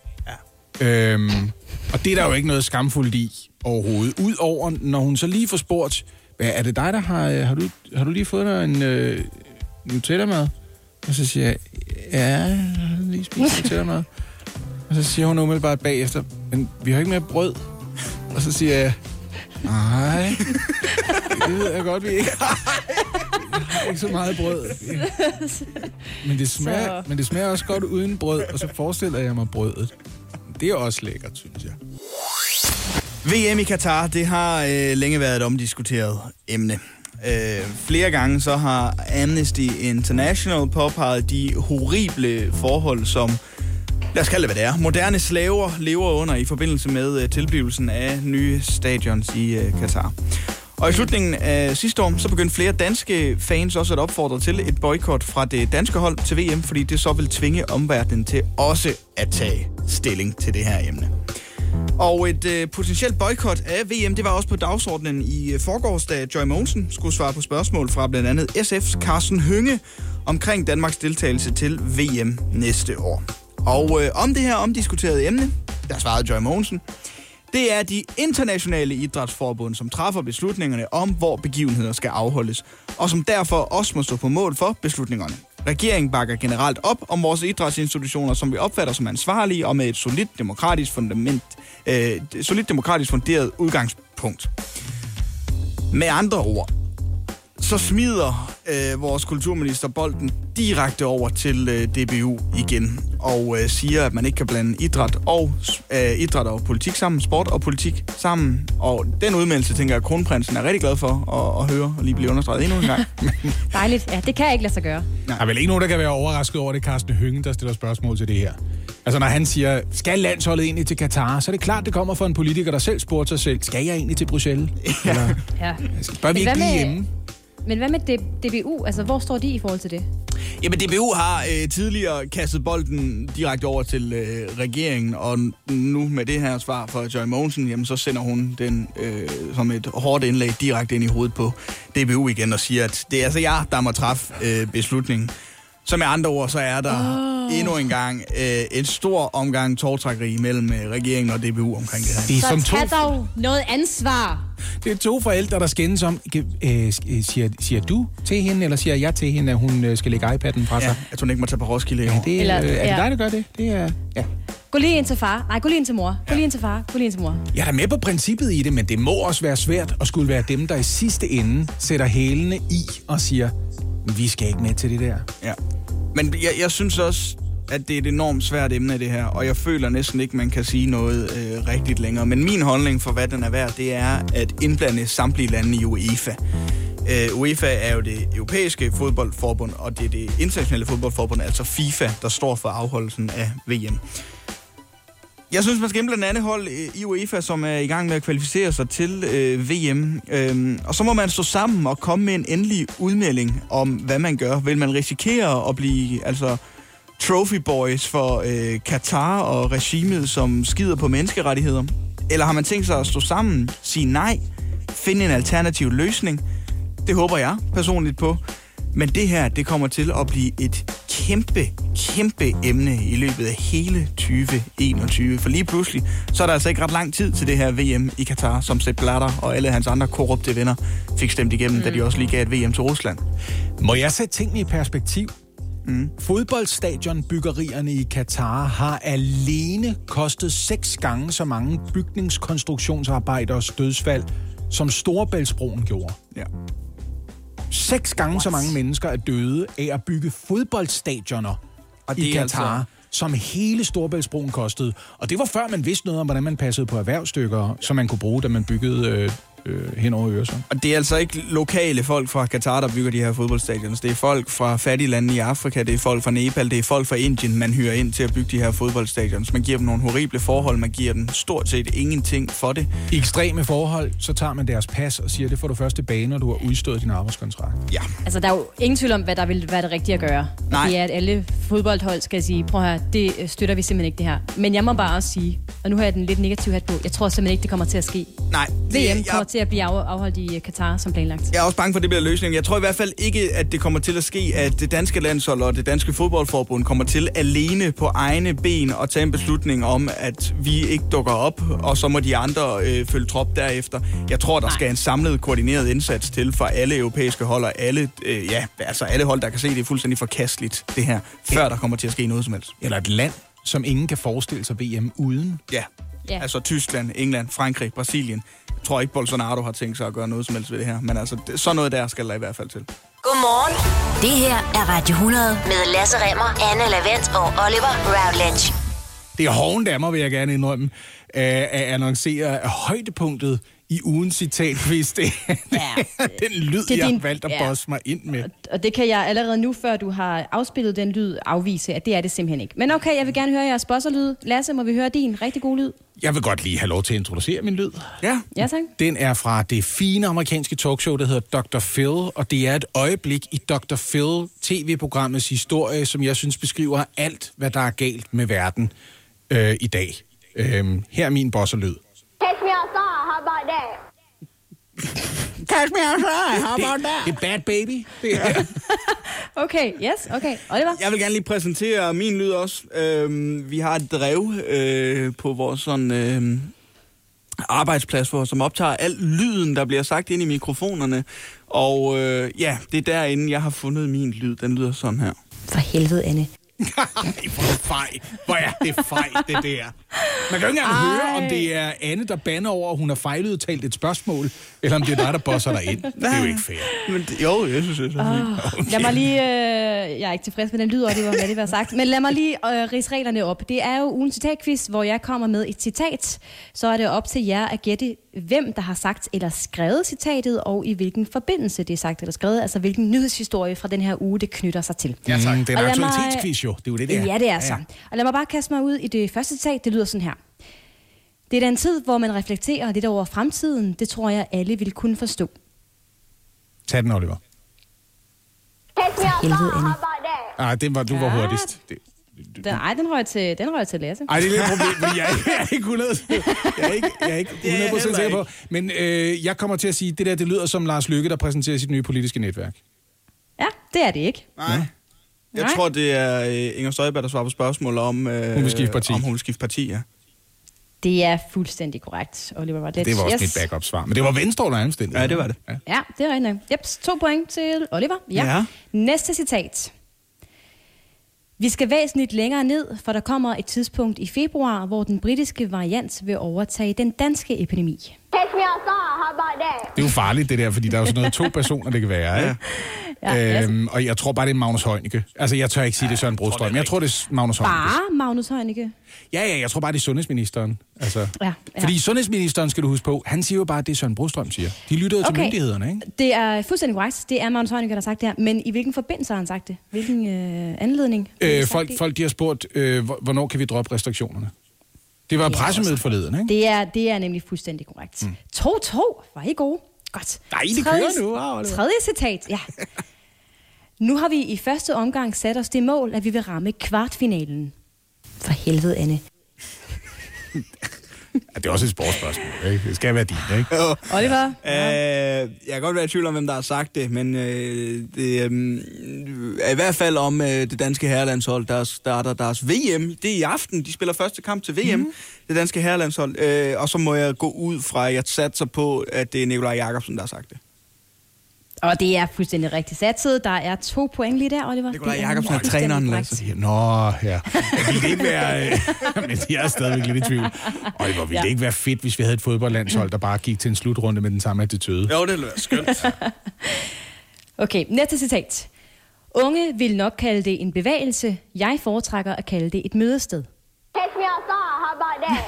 Ja. Øhm, og det er der jo ikke noget skamfuldt i overhovedet. Udover, når hun så lige får spurgt, er det dig, der har... øh, Har du, har du lige fået dig en øh, Nutella-mad? Og så siger jeg, ja, jeg har lige spist [LAUGHS] Nutella-mad. Og så siger hun umiddelbart bagefter, men vi har ikke mere brød. Og så siger jeg, nej, det ved jeg godt, vi ikke har. Ikke så meget brød. Men det, smager, Så- men det smager også godt uden brød, og så forestiller jeg mig brødet. Det er også lækkert, synes jeg. VM i Katar, det har øh, længe været et omdiskuteret emne. Øh, flere gange så har Amnesty International påpeget de horrible forhold, som, lad os kalde det hvad det er, moderne slaver lever under i forbindelse med øh, tilblivelsen af nye stadions i øh, Katar. Og i slutningen af sidste år, så begyndte flere danske fans også at opfordre til et boykot fra det danske hold til VM, fordi det så vil tvinge omverdenen til også at tage stilling til det her emne. Og et øh, potentielt boykot af VM, det var også på dagsordenen i øh, forgårs, da Joy Mogensen skulle svare på spørgsmål fra blandt andet SF's Carsten Hønge omkring Danmarks deltagelse til VM næste år. Og øh, om det her omdiskuterede emne, der svarede Joy Mogensen, det er de internationale idrætsforbund, som træffer beslutningerne om, hvor begivenheder skal afholdes, og som derfor også må stå på mål for beslutningerne. Regeringen bakker generelt op om vores idrætsinstitutioner, som vi opfatter som ansvarlige og med et solidt demokratisk fundament, øh, et solidt demokratisk funderet udgangspunkt. Med andre ord, så smider øh, vores kulturminister bolden direkte over til øh, DBU igen og øh, siger, at man ikke kan blande idræt og øh, idræt og politik sammen, sport og politik sammen. Og den udmeldelse, tænker jeg, at kronprinsen er rigtig glad for at, at høre og lige blive understreget endnu en gang. [LAUGHS] Dejligt. Ja, det kan jeg ikke lade sig gøre. Der er vel ikke nogen, der kan være overrasket over det, Carsten Hønge, der stiller spørgsmål til det her. Altså, når han siger, skal landsholdet egentlig til Katar, så er det klart, det kommer fra en politiker, der selv spurgte sig selv, skal jeg egentlig til Bruxelles? Eller, Ja. bør vi ikke blive med- hjemme? Men hvad med DBU? Altså, hvor står de i forhold til det? Jamen, DBU har øh, tidligere kastet bolden direkte over til øh, regeringen, og nu med det her svar fra Joy Mogensen, jamen, så sender hun den øh, som et hårdt indlæg direkte ind i hovedet på DBU igen og siger, at det er altså jeg, der må træffe øh, beslutningen. Så med andre ord, så er der oh. endnu en gang øh, et stor omgang tårtrækkeri mellem øh, regeringen og DBU omkring det her. Det er Så som to, tag dog noget ansvar. det er to forældre, der skændes om, øh, øh, siger, siger du til hende, eller siger jeg til hende, at hun øh, skal lægge iPad'en fra sig? Ja, at hun ikke må tage på Roskilde år. Det, Eller- Eller, øh, er det ja. dig, der gør det? Det er, ja. Gå lige ind til far. Nej, gå lige ind til mor. Gå lige ind til far. Gå lige ind til mor. Jeg er da med på princippet i det, men det må også være svært at skulle være dem, der i sidste ende sætter hælene i og siger, vi skal ikke med til det der. Ja. Men jeg, jeg synes også, at det er et enormt svært emne, det her, og jeg føler næsten ikke, man kan sige noget øh, rigtigt længere. Men min holdning for, hvad den er værd, det er at indblande samtlige lande i UEFA. Øh, UEFA er jo det europæiske fodboldforbund, og det er det internationale fodboldforbund, altså FIFA, der står for afholdelsen af VM. Jeg synes, man skal blandt andet hold øh, i UEFA, som er i gang med at kvalificere sig til øh, VM. Øhm, og så må man stå sammen og komme med en endelig udmelding om, hvad man gør. Vil man risikere at blive altså trophy boys for øh, Katar og regimet, som skider på menneskerettigheder? Eller har man tænkt sig at stå sammen, sige nej, finde en alternativ løsning? Det håber jeg personligt på. Men det her, det kommer til at blive et kæmpe, kæmpe emne i løbet af hele 2021. For lige pludselig, så er der altså ikke ret lang tid til det her VM i Katar, som Sepp Blatter og alle hans andre korrupte venner fik stemt igennem, mm. da de også lige gav et VM til Rusland. Må jeg sætte tingene i perspektiv? Mm. Fodboldstadionbyggerierne i Katar har alene kostet seks gange så mange bygningskonstruktionsarbejderes dødsfald, som Storebæltsbroen gjorde. Ja. Seks gange så mange mennesker er døde af at bygge fodboldstadioner Og i det er Katar, altså- som hele Storbæltsbroen kostede. Og det var før man vidste noget om, hvordan man passede på erhvervsstykker, som man kunne bruge, da man byggede øh, øh, hen over Øresund. Og det er altså ikke lokale folk fra Katar, der bygger de her fodboldstadions. Det er folk fra fattige lande i Afrika, det er folk fra Nepal, det er folk fra Indien, man hyrer ind til at bygge de her fodboldstadions. Man giver dem nogle horrible forhold, man giver dem stort set ingenting for det. I ekstreme forhold, så tager man deres pas og siger, det får du først tilbage, når du har udstået din arbejdskontrakt. Ja. Altså, der er jo ingen tvivl om, hvad der vil være det rigtige at gøre. Nej. Det er, at alle fodboldhold skal sige, prøv her, det øh, støtter vi simpelthen ikke det her. Men jeg må bare også sige, og nu har jeg den lidt negative hat på, jeg tror simpelthen ikke, det kommer til at ske. Nej. det- VM jeg- kommer til at blive af, afholdt i øh, Katar som planlagt. Jeg er også bange for, at det bliver løsningen. Jeg tror i hvert fald ikke, at det kommer til at ske, at det danske landshold og det danske fodboldforbund kommer til alene på egne ben at tage en beslutning om, at vi ikke dukker op, og så må de andre øh, følge trop derefter. Jeg tror, der skal en samlet, koordineret indsats til for alle europæiske hold og alle, øh, ja, altså alle hold, der kan se, det er fuldstændig forkasteligt, det her, før der kommer til at ske noget som helst. Eller et land, som ingen kan forestille sig VM uden. Ja. Ja. Altså Tyskland, England, Frankrig, Brasilien. Jeg tror ikke, Bolsonaro har tænkt sig at gøre noget som helst ved det her. Men altså, det, sådan noget der skal der i hvert fald til. Godmorgen. Det her er Radio 100 med Lasse Remmer, Anne Lavendt og Oliver Routledge. Det er hoven dammer, vil jeg gerne indrømme, øh, at annoncere højdepunktet i ugens citatquiz. [LAUGHS] Det, ja. den lyd, Det er jeg har valgt at ja. bosse mig ind med. Og det kan jeg allerede nu, før du har afspillet den lyd, afvise, at det er det simpelthen ikke. Men okay, jeg vil gerne høre jeres bosserlyd. Lasse, må vi høre din rigtig gode lyd? Jeg vil godt lige have lov til at introducere min lyd. Ja. Ja, tak. Den er fra det fine amerikanske talkshow, der hedder Dr. Phil, og det er et øjeblik i Dr. Phil tv-programmets historie, som jeg synes beskriver alt, hvad der er galt med verden øh, i dag. Øhm, her er min bosserlyd. Outside, how about that? [LAUGHS] Catch me outside, how about that? Det er Bad Baby. Det er. [LAUGHS] Okay, yes, okay. Oliver? Jeg vil gerne lige præsentere min lyd også. Øhm, vi har et drev øh, på vores sådan, øh, arbejdsplads, hvor, som optager al lyden, der bliver sagt ind i mikrofonerne. Og øh, ja, det er derinde, jeg har fundet min lyd. Den lyder sådan her. For helvede, Anne. Hvor er fej. Hvor er det fej, det der. Man kan jo ikke engang Ej. høre, om det er Anne, der banner over, at hun har fejludtalt et spørgsmål, eller om det er dig, der bosser dig ind. Det er jo ikke fair. Men det, jo, jeg synes, det er sådan. Okay. Lad mig lige... Øh, jeg er ikke tilfreds med den lyd, Oliver, lad det være sagt. Men lad mig lige øh, rise reglerne op. Det er jo ugens citatquiz, hvor jeg kommer med et citat. Så er det op til jer at gætte, hvem der har sagt eller skrevet citatet, og i hvilken forbindelse det er sagt eller skrevet. Altså hvilken nyhedshistorie fra den her uge, det knytter sig til. Ja, tak. Mm, det er en Og aktualitetsquiz jo. Det er jo det, det er. Ja, det er så. Og lad mig bare kaste mig ud i det første citat. Det lyder sådan her. Det er da en tid, hvor man reflekterer lidt over fremtiden. Det tror jeg, alle vil kunne forstå. Tag den, Oliver. Helvede, Anne. Ej, den var, du var Ja. hurtigst. Det, Den, ej, den røg til, den røg til Lasse. ej, det er lidt et problem, fordi jeg, er- jeg er ikke 100, jeg er ikke, jeg er ikke er jeg 100 heller sikker på. Men øh, jeg kommer til at sige, det der, det lyder som Lars Lykke, der præsenterer sit nye politiske netværk. Ja, det er det ikke. Nej. Jeg Nej. tror, det er øh, Inger Støjberg, der svarer på spørgsmål om... Øh, Hun vil skifte parti. Om hun vil skifte parti, ja. Det er fuldstændig korrekt, Oliver Routledge. Det var også yes. mit backup-svar. Men det var Venstre under omstændighed. Ja, det var det. Ja. Ja, det er rigtigt. Yep, to point til Oliver. Ja. Ja. Næste citat. Vi skal væsentligt længere ned, for der kommer et tidspunkt i februar, hvor den britiske variant vil overtage den danske epidemi. Catch me outside, how about that? Det er jo farligt, det der, fordi der er jo sådan noget to [LAUGHS] personer, det kan være, ikke? Ja, Øhm, og jeg tror bare, det er Magnus Heunicke. Altså, jeg tør ikke sige, det er Søren Brostrøm. Jeg tror, det er Magnus Heunicke. Bare Magnus Heunicke. Ja, ja, jeg tror bare, det er sundhedsministeren. Altså, Ja, ja. Fordi sundhedsministeren, skal du huske på, han siger jo bare, at det er Søren Brostrøm siger. De lytter jo til Okay. myndighederne, ikke? Det er fuldstændig korrekt. Det er Magnus Heunicke, der har sagt det her. Men i hvilken forbindelse har han sagt det? Hvilken øh, anledning? Øh, folk, folk de har spurgt, øh, hvor- hvornår kan vi droppe restriktionerne? Det var pressemødet forleden, ikke? Det er, det er nemlig fuldstændig korrekt. 2-2. Var I gode? Godt. Nej, det Tredje- kører nu. Oliver. Tredje citat, ja. [LAUGHS] Nu har vi i første omgang sat os det mål, at vi vil ramme kvartfinalen. For helvede, Anne. [LAUGHS] Ja, det er også et sportsspørgsmål, ikke? Det skal være din, ikke? Oliver? Øh, jeg kan godt være i tvivl om, hvem der har sagt det, men øh, det øh, er i hvert fald om øh, det danske herrelandshold, der starter deres VM. Det er i aften, de spiller første kamp til VM, mm. det danske herrelandshold. Øh, og så må jeg gå ud fra, at jeg satser på, at det er Nikolaj Jakobsen, der har sagt det. Og det er fuldstændig rigtigt satset. Der er to point lige der, Oliver. Det Jakobsen er fuldstændig træneren, korrekt. Lasse. Nå, ja. Ville [LAUGHS] det ikke være... Øh, [LAUGHS] men jeg er stadigvæk lidt i tvivl. Og hvor ville Ja. det ikke være fedt, hvis vi havde et fodboldlandshold, der bare gik til en slutrunde med den samme attitude? Jo, det lyder skønt. [LAUGHS] Okay, næste citat. Unge vil nok kalde det en bevægelse. Jeg foretrækker at kalde det et mødested.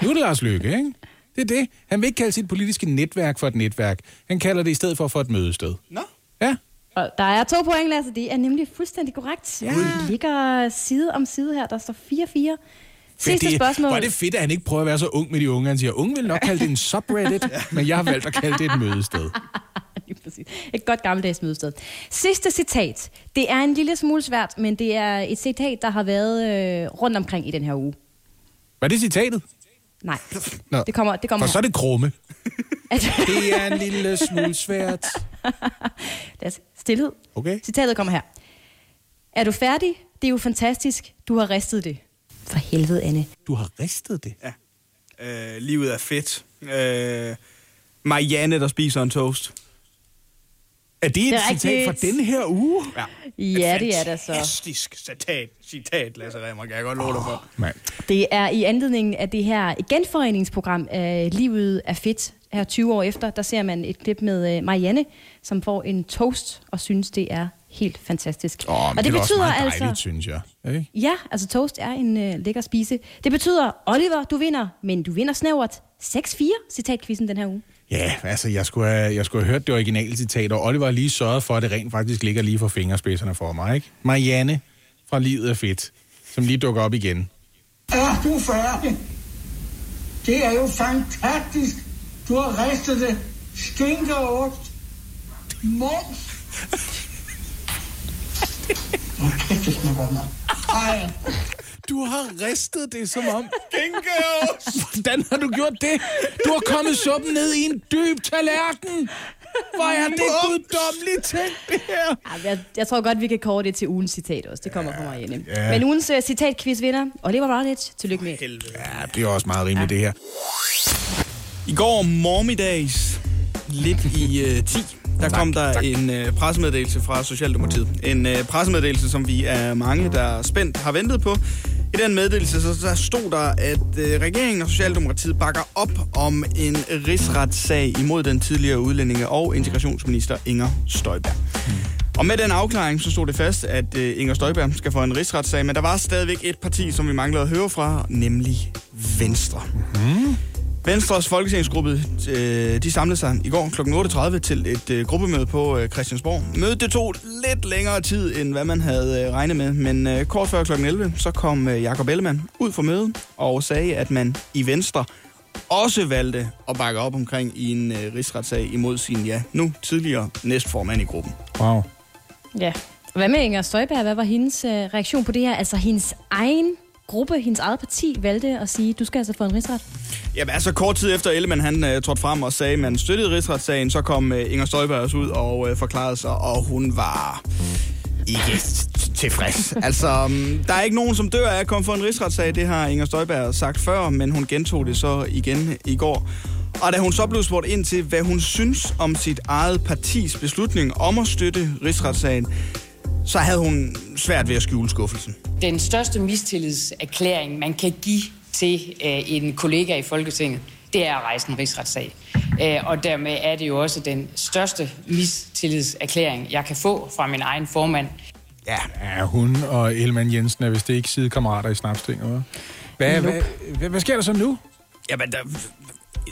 Nu er det Lars Løkke, ikke? Det er det. Han vil ikke kalde sit politiske netværk for et netværk. Han kalder det i stedet for for et mødested. Nå. Og der er to point, Lasse. Det er nemlig fuldstændig korrekt. Ja. Det ligger side om side her. Der står 4-4. Sidste det, spørgsmål. Hvor er det fedt, at han ikke prøver at være så ung med de unge. Han siger, unge vil nok kalde det en subreddit, [LAUGHS] men jeg har valgt at kalde det et mødested. [LAUGHS] Et godt gammeldags mødested. Sidste citat. Det er en lille smule svært, men det er et citat, der har været øh, rundt omkring i den her uge. Var det citatet? Nej, Nå. det kommer, det kommer For så er her. det krumme. [LAUGHS] Det er en lille smule svært. Lasse, stilhed. Okay. Citatet kommer her. Er du færdig? Det er jo fantastisk. Du har ristet det. For helvede, Anne. Du har ristet det? Ja. Øh, livet er fedt. Øh, Marianne, der spiser en toast. Er det et Det er citat fra denne her uge? Ja. Ja, det er det så. Fantastisk citat, citat Lasse Remmer, kan jeg godt love dig for. Nej. Det er i anledning af det her genforeningsprogram af Livet er fedt. Her 20 år efter, der ser man et klip med øh, Marianne, som får en toast og synes, det er helt fantastisk. Åh, men og det, det er også meget dejligt, synes jeg. Ikke? Ja, altså toast er en øh, lækker spise. Det betyder, Oliver, du vinder, men du vinder snævert 6-4, citatquizzen den her uge. Ja, altså, jeg skulle, have, jeg skulle have hørt det originale citat, og Oliver har lige sørget for, at det rent faktisk ligger lige for fingerspidserne for mig, ikke? Marianne fra Livet er fedt, som lige dukker op igen. Er du færdig? Det er jo fantastisk. Du har ristet det. Skinkeost. Mums. Hvor kæft, det smager godt, mand. Ej. Du har ristet det som om... Gengeos! Hvordan har du gjort det? Du har kommet suppen ned i en dyb tallerken! Hvor er det guddommeligt tænkt, det her! Ja, jeg, jeg tror godt, vi kan kåre det til ugens citat også. Det kommer fra Marianne. Ja. Men ugens uh, citatquiz vinder, Oliver Routledge. Tillykke med. Ja, det er også meget rimeligt, det her. I går mormiddags, lidt i øh, 10, der tak, kom der tak. en øh, pressemeddelelse fra Socialdemokratiet. En øh, pressemeddelelse, som vi er mange, der spændt har ventet på. I den meddelelse så der stod der, at øh, regeringen og Socialdemokratiet bakker op om en rigsretssag imod den tidligere udlændinge- og integrationsminister Inger Støjberg. Hmm. Og med den afklaring, så stod det fast, at øh, Inger Støjberg skal få en rigsretssag, men der var stadigvæk et parti, som vi manglede at høre fra, nemlig Venstre. Hmm. Venstres folketingsgruppe, øh, de samlede sig i går kl. 8.30 til et øh, gruppemøde på øh, Christiansborg. Mødet det tog lidt længere tid, end hvad man havde regnet med, men kort før kl. 11, så kom Jakob Ellemann ud fra mødet og sagde, at man i Venstre også valgte at bakke op omkring i en rigsretssag imod sin, ja, nu tidligere næstformand i gruppen. Wow. Ja. Hvad med Inger Støjberg? Hvad var hendes reaktion på det her? Altså hendes egen gruppe, hendes eget parti valgte at sige, du skal altså få en rigsret? Jamen altså kort tid efter Ellemann han uh, trådte frem og sagde, at man støttede rigsretssagen, så kom uh, Inger Støjberg også ud og uh, forklarede sig, og hun var ikke tilfreds. [LAUGHS] altså, um, der er ikke nogen, som dør af at komme for en rigsretssag. Det har Inger Støjberg sagt før, men hun gentog det så igen i går. Og da hun så blev spurgt ind til, hvad hun synes om sit eget partis beslutning om at støtte rigsretssagen, så havde hun svært ved at skjule skuffelsen. Den største mistillidserklæring, man kan give til øh, en kollega i Folketinget, det er at rejse en rigsretssag. Øh, og dermed er det jo også den største mistillidserklæring, jeg kan få fra min egen formand. Ja, ja hun og Elman Jensen er vist ikke sidekammerater i Snapstinget, hva'? Hvad, hvad, hvad, hvad sker der så nu? Jamen, der,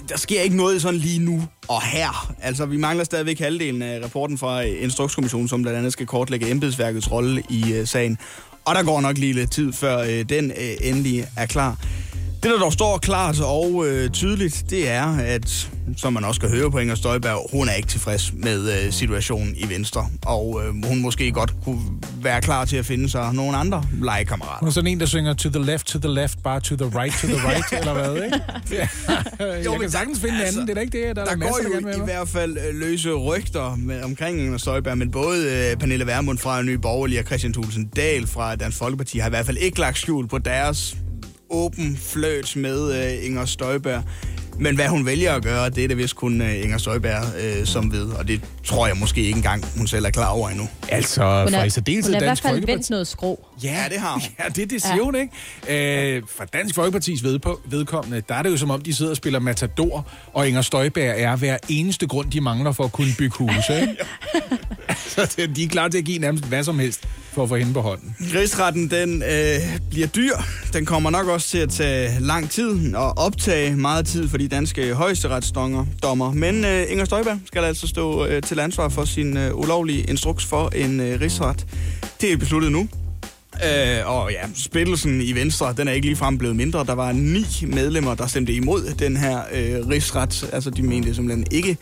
der sker ikke noget sådan lige nu og her. Altså, vi mangler stadigvæk halvdelen af rapporten fra Instrukskommissionen, som blandt andet skal kortlægge embedsværkets rolle i uh, sagen. Og der går nok lige lidt tid, før uh, den uh, endelig er klar. Det, der dog står klart og øh, tydeligt, det er, at, som man også kan høre på Inger Støjberg, hun er ikke tilfreds med øh, situationen i Venstre. Og øh, hun måske godt kunne være klar til at finde sig nogle andre legekammerater. Hun er sådan en, der synger to the left, to the left, bare to the right, to the [LAUGHS] right, eller hvad, ikke? Ja. [LAUGHS] Jeg Jo, kan sagtens finde en anden, det er da ikke det, der, Der er masser, går der jo vil i med. hvert fald øh, løse rygter med, omkring Inger Støjberg, men både øh, Pernille Vermund fra Nye Borgerlige og Christian Thulesen Dahl fra Dansk Folkeparti har i hvert fald ikke lagt skjul på deres åben fløjt med øh, Inger Støjberg. Men hvad hun vælger at gøre, det er det vist kun øh, Inger Støjberg øh, som ved, og det tror jeg måske ikke engang, hun selv er klar over endnu. Altså, Hun for er, i særdeleshed hun er i hvert Dansk fald Folkeparti... vendt noget skrå. Ja, det har hun. Ja, det er det siger hun, ikke? Øh, for Dansk Folkepartis vedpå, vedkommende, der er det jo som om, de sidder og spiller Matador, og Inger Støjberg er hver eneste grund, de mangler for at kunne bygge huse, ikke? [LAUGHS] [LAUGHS] Så det- de er klar til at give nærmest hvad som helst, for at få hende på hånden. Rigsretten, den øh, bliver dyr. Den kommer nok også til at tage lang tid og optage meget tid for de danske højesteretsdommer. Men øh, Inger Støjberg skal altså stå øh, til ansvar for sin øh, ulovlige instruks for en øh, rigsret. Det er besluttet nu. Øh, og ja, splittelsen i Venstre, den er ikke ligefrem blevet mindre. Der var ni medlemmer, der stemte imod den her øh, rigsret. Altså, de mente simpelthen ikke,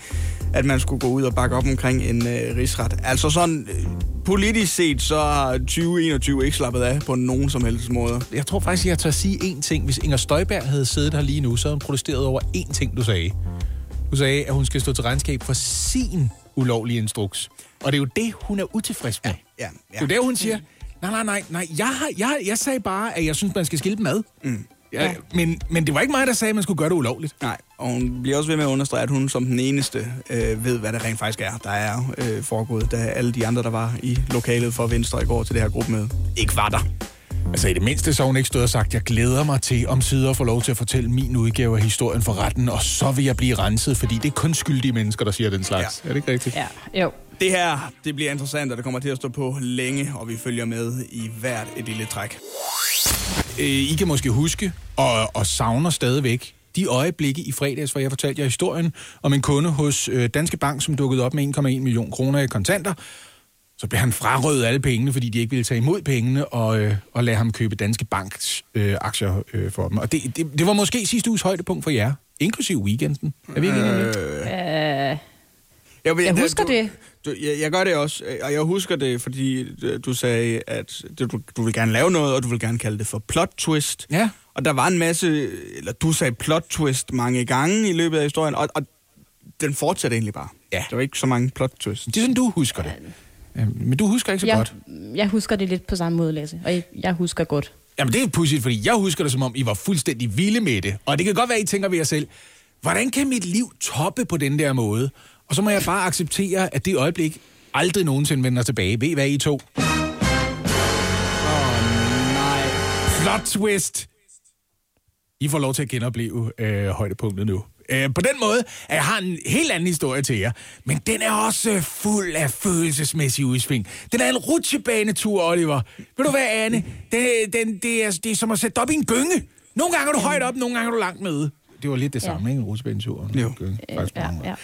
at man skulle gå ud og bakke op omkring en øh, rigsret. Altså sådan, øh, politisk set, så har 2021 ikke slappet af på nogen som helst måde. Jeg tror faktisk, jeg tør sige én ting. Hvis Inger Støjberg havde siddet her lige nu, så havde hun protesteret over én ting, du sagde. Du sagde, at hun skal stå til regnskab for sin ulovlige instruks. Og det er jo det, hun er utilfreds med. Ja, ja. Det er jo det, hun siger, nej, nej, nej, nej, jeg, har, jeg, jeg sagde bare, at jeg synes, man skal skille dem ad. Mm. Ja, men, men det var ikke mig, der sagde, at man skulle gøre det ulovligt. Nej, og hun bliver også ved med at understrege, at hun som den eneste øh, ved, hvad det rent faktisk er, der er øh, foregået, da alle de andre, der var i lokalet for Venstre i går til det her gruppemøde, ikke var der. Altså i det mindste så hun ikke stået og sagt, jeg glæder mig til om sider at få lov til at fortælle min udgave af historien for retten, og så vil jeg blive renset, fordi det er kun skyldige mennesker, der siger den slags. Ja. Er det ikke rigtigt? Ja, jo. Det her, det bliver interessant, og det kommer til at stå på længe, og vi følger med i hvert et lille træk. Øh, I kan måske huske, og, og savner stadigvæk, de øjeblikke i fredags, hvor jeg fortalte jer historien om en kunde hos øh, Danske Bank, som dukkede op med 1,1 million kroner i kontanter. Så blev han frarøvet alle pengene, fordi de ikke ville tage imod pengene og, øh, og lade ham købe Danske Banks øh, aktier øh, for dem. Og det, det, det var måske sidste uges højdepunkt for jer, inklusive weekenden. Er vi ikke enige det? Øh, Jeg, jeg husker du, det. Du, jeg, jeg gør det også, øh, og jeg husker det, fordi øh, du sagde, at du, du, vil gerne lave noget, og du vil gerne kalde det for plot twist. Ja. Og der var en masse, eller du sagde plot twist mange gange i løbet af historien, og, og den fortsatte egentlig bare. Ja. Der var ikke så mange plot twists. Det er sådan, du husker det. Øh, Men du husker ikke så Jeg, godt. jeg husker det lidt på samme måde, Lasse. Og jeg, jeg husker godt. Jamen, det er pudsigt, fordi jeg husker det, som om I var fuldstændig vilde med det. Og det kan godt være, I tænker ved jer selv, hvordan kan mit liv toppe på den der måde? Og så må jeg bare acceptere, at det øjeblik aldrig nogensinde vender tilbage. Ved I, hvad I to? Åh, nej. Plot twist! I får lov til at genopleve øh, højdepunktet nu. Øh, på den måde, at jeg har en helt anden historie til jer. Men den er også fuld af følelsesmæssige udsving. Den er en rutsjebanetur, Oliver. Ved du hvad, Anne? Det, den, det, er, det er som at sætte op i en gynge. Nogle gange er du højt op, nogle gange er du langt nede. Det var lidt det samme, ikke? En rutsjebanetur. Jo. Gynge, faktisk Ja, ja.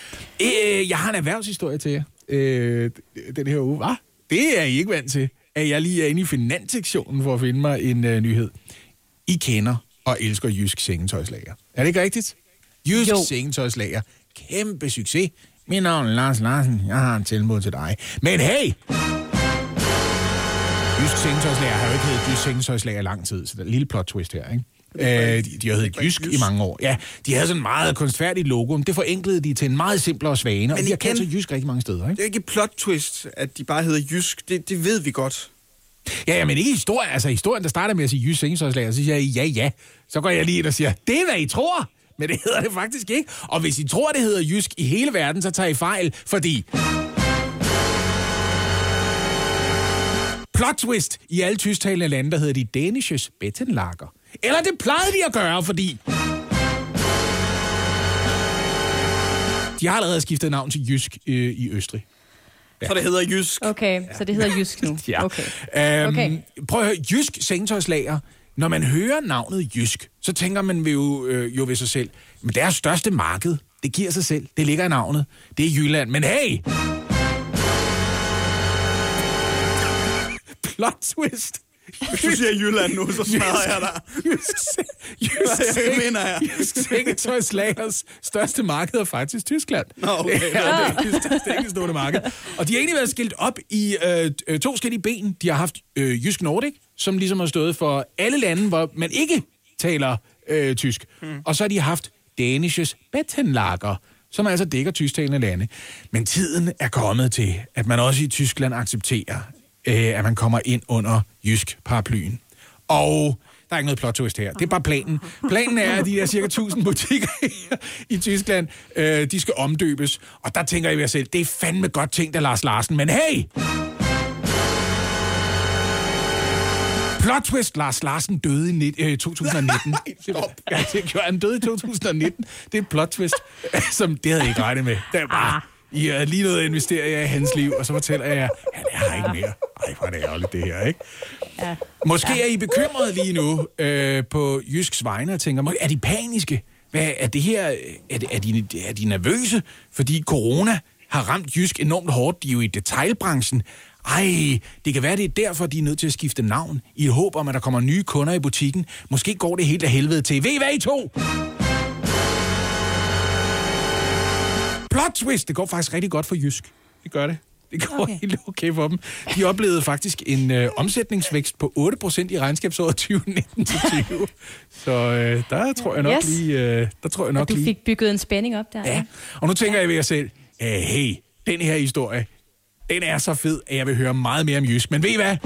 Øh, jeg har en erhvervshistorie til jer. Øh, den her uge. Hvad? Det er I ikke vant til. At jeg lige er inde i finanssektionen for at finde mig en øh, nyhed. I kender og elsker Jysk Sengetøjslager. Er det ikke rigtigt? Jysk Jo. Sengetøjslager. Kæmpe succes. Mit navn er Lars Larsen. Jeg har en tilbud til dig. Men hey! Jysk Sengetøjslager har jo ikke heddet Jysk Sengetøjslager lang tid, så der er en lille plot twist her, ikke? Øh, de, de har heddet Jysk i mange år. Ja, de havde sådan en meget kunstfærdigt logo, men det forenklede de til en meget simplere svane, og Men de har igen- sig Jysk rigtig mange steder, ikke? Det er ikke et plot twist, at de bare hedder Jysk. Det, det ved vi godt. Ja, ja, men ikke historien. Altså, historien, der starter med at sige Jysk Sengetøjslager, så siger jeg ja, ja. Så går jeg lige ind og siger, det er, hvad I tror. Men det hedder det faktisk ikke. Og hvis I tror, det hedder Jysk i hele verden, så tager I fejl, fordi... Plot twist. I alle tysktalende lande, der hedder de Danisches Bettenlager. Eller det plejede de at gøre, fordi... De har allerede skiftet navn til Jysk øh, i Østrig. Så det hedder Jysk. Okay, så det hedder Jysk nu. [LAUGHS] Ja. Okay. Øhm, Okay. Prøv at høre, Jysk Sengetøjslager. Når man hører navnet Jysk, så tænker man jo, øh, jo ved sig selv, men deres største marked, det giver sig selv. Det ligger i navnet. Det er Jylland. Men hey! [LAUGHS] Plot twist. Hvis du siger Jylland nu, så smadrer jeg dig. Jysk, jysk, Hvad mener jeg? Jysk største marked er faktisk Tyskland. Nå, okay. Ja, det er det største enkeltstående marked. Og de har egentlig været skilt op i øh, to forskellige ben. De har haft øh, Jysk Nordic, som ligesom har stået for alle lande, hvor man ikke taler øh, tysk. Hmm. Og så har de haft Danisches Bettenlager, som altså dækker tysktalende lande. Men tiden er kommet til, at man også i Tyskland accepterer, øh, at man kommer ind under jysk paraplyen. Og der er ikke noget plot twist her. Det er bare planen. Planen er, at de der cirka 1000 butikker i Tyskland, øh, de skal omdøbes. Og der tænker jeg ved selv, det er fandme godt tænkt af Lars Larsen. Men hey! Plot twist, Lars Larsen døde i øh, [LAUGHS] 2019. stop. Ja, det gjorde han døde i 2019. Det er et plot twist, som det havde jeg ikke regnet med. Det er bare, I er lige noget at investere jer i hans liv, og så fortæller jeg, han er her ikke mere. Ej, hvor er det ærgerligt, det her, ikke? Ja. Måske er I bekymret lige nu øh, på Jysks vegne og tænker, "Må- er de paniske? Hvad er det her? Er, er, de, er de nervøse? Fordi corona har ramt Jysk enormt hårdt. De er jo i detailbranchen. Ej, det kan være, det er derfor, de er nødt til at skifte navn. I håb om, at der kommer nye kunder i butikken. Måske går det helt af helvede til. Ved I hvad I to? Plot twist! Det går faktisk rigtig godt for Jysk. Det gør det. Det går okay. helt okay for dem. De oplevede faktisk en øh, omsætningsvækst på 8% i regnskabsåret 2019-20. [LAUGHS] Så øh, der tror jeg nok Yes. lige... Øh, der tror jeg nok Og du lige... fik bygget en spænding op der. Ja. Og nu tænker jeg ved jer selv, hey, den her historie, den er så fed, at jeg vil høre meget mere om Jysk. Men ved I hvad?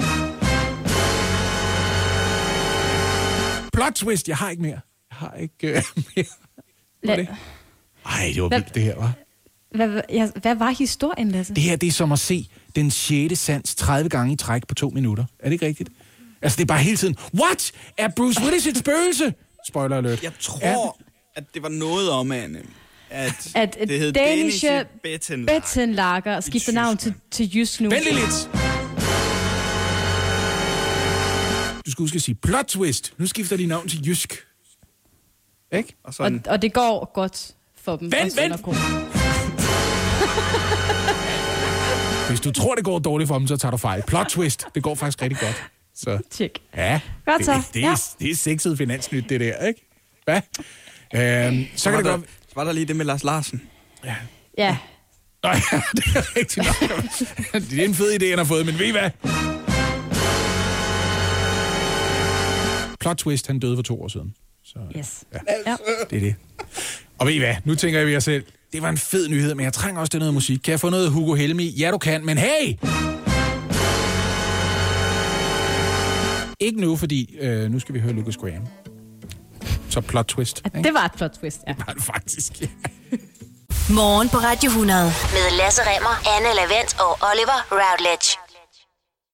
Plot twist, jeg har ikke mere. Jeg har ikke øh, [LAUGHS] mere. Hvad det? Ej, det var vildt det her, var. Hvad, ja, hvad var historien, Lasse? Det her, det er som at se den sjette sans 30 gange i træk på to minutter. Er det ikke rigtigt? Altså, det er bare hele tiden, what? Er Bruce Willis et spøgelse? Spoiler alert. Jeg tror, at det var noget om, Anne, at, At det hed Danish Danish Betten. Bettenlager skifter navn til, til Jysk nu. Vent lidt. Du skal huske at sige plot twist. Nu skifter de navn til Jysk. Ikke? Og Og, og det går godt for dem. Vent, vent. Hvis du tror, det går dårligt for dem, så tager du fejl. Plot twist. Det går faktisk rigtig godt. Så. Tjek. Ja, Godt det, så. det, Ja. er, det er sexet finansnyt, det der, ikke? Hvad? Øhm, så Så kan det der, godt... så var der lige det med Lars Larsen. Ja. Nej, [LAUGHS] det er rigtigt nok. det er en fed idé, han har fået, men ved I hvad? Plot twist, han døde for to år siden. Så, Yes. ja, Ja. det er det. Og ved I hvad? Nu tænker jeg ved jer selv, det var en fed nyhed, men jeg trænger også til noget musik. Kan jeg få noget Hugo Helmi? Ja, du kan, men hey! Ikke nu, fordi øh, nu skal vi høre Lucas Graham. Så plot twist. Ikke? Det var et plot twist, ja. Det var det faktisk, ja. Morgen på Radio 100. Med Lasse Remmer, Anne Lavendt og Oliver Routledge.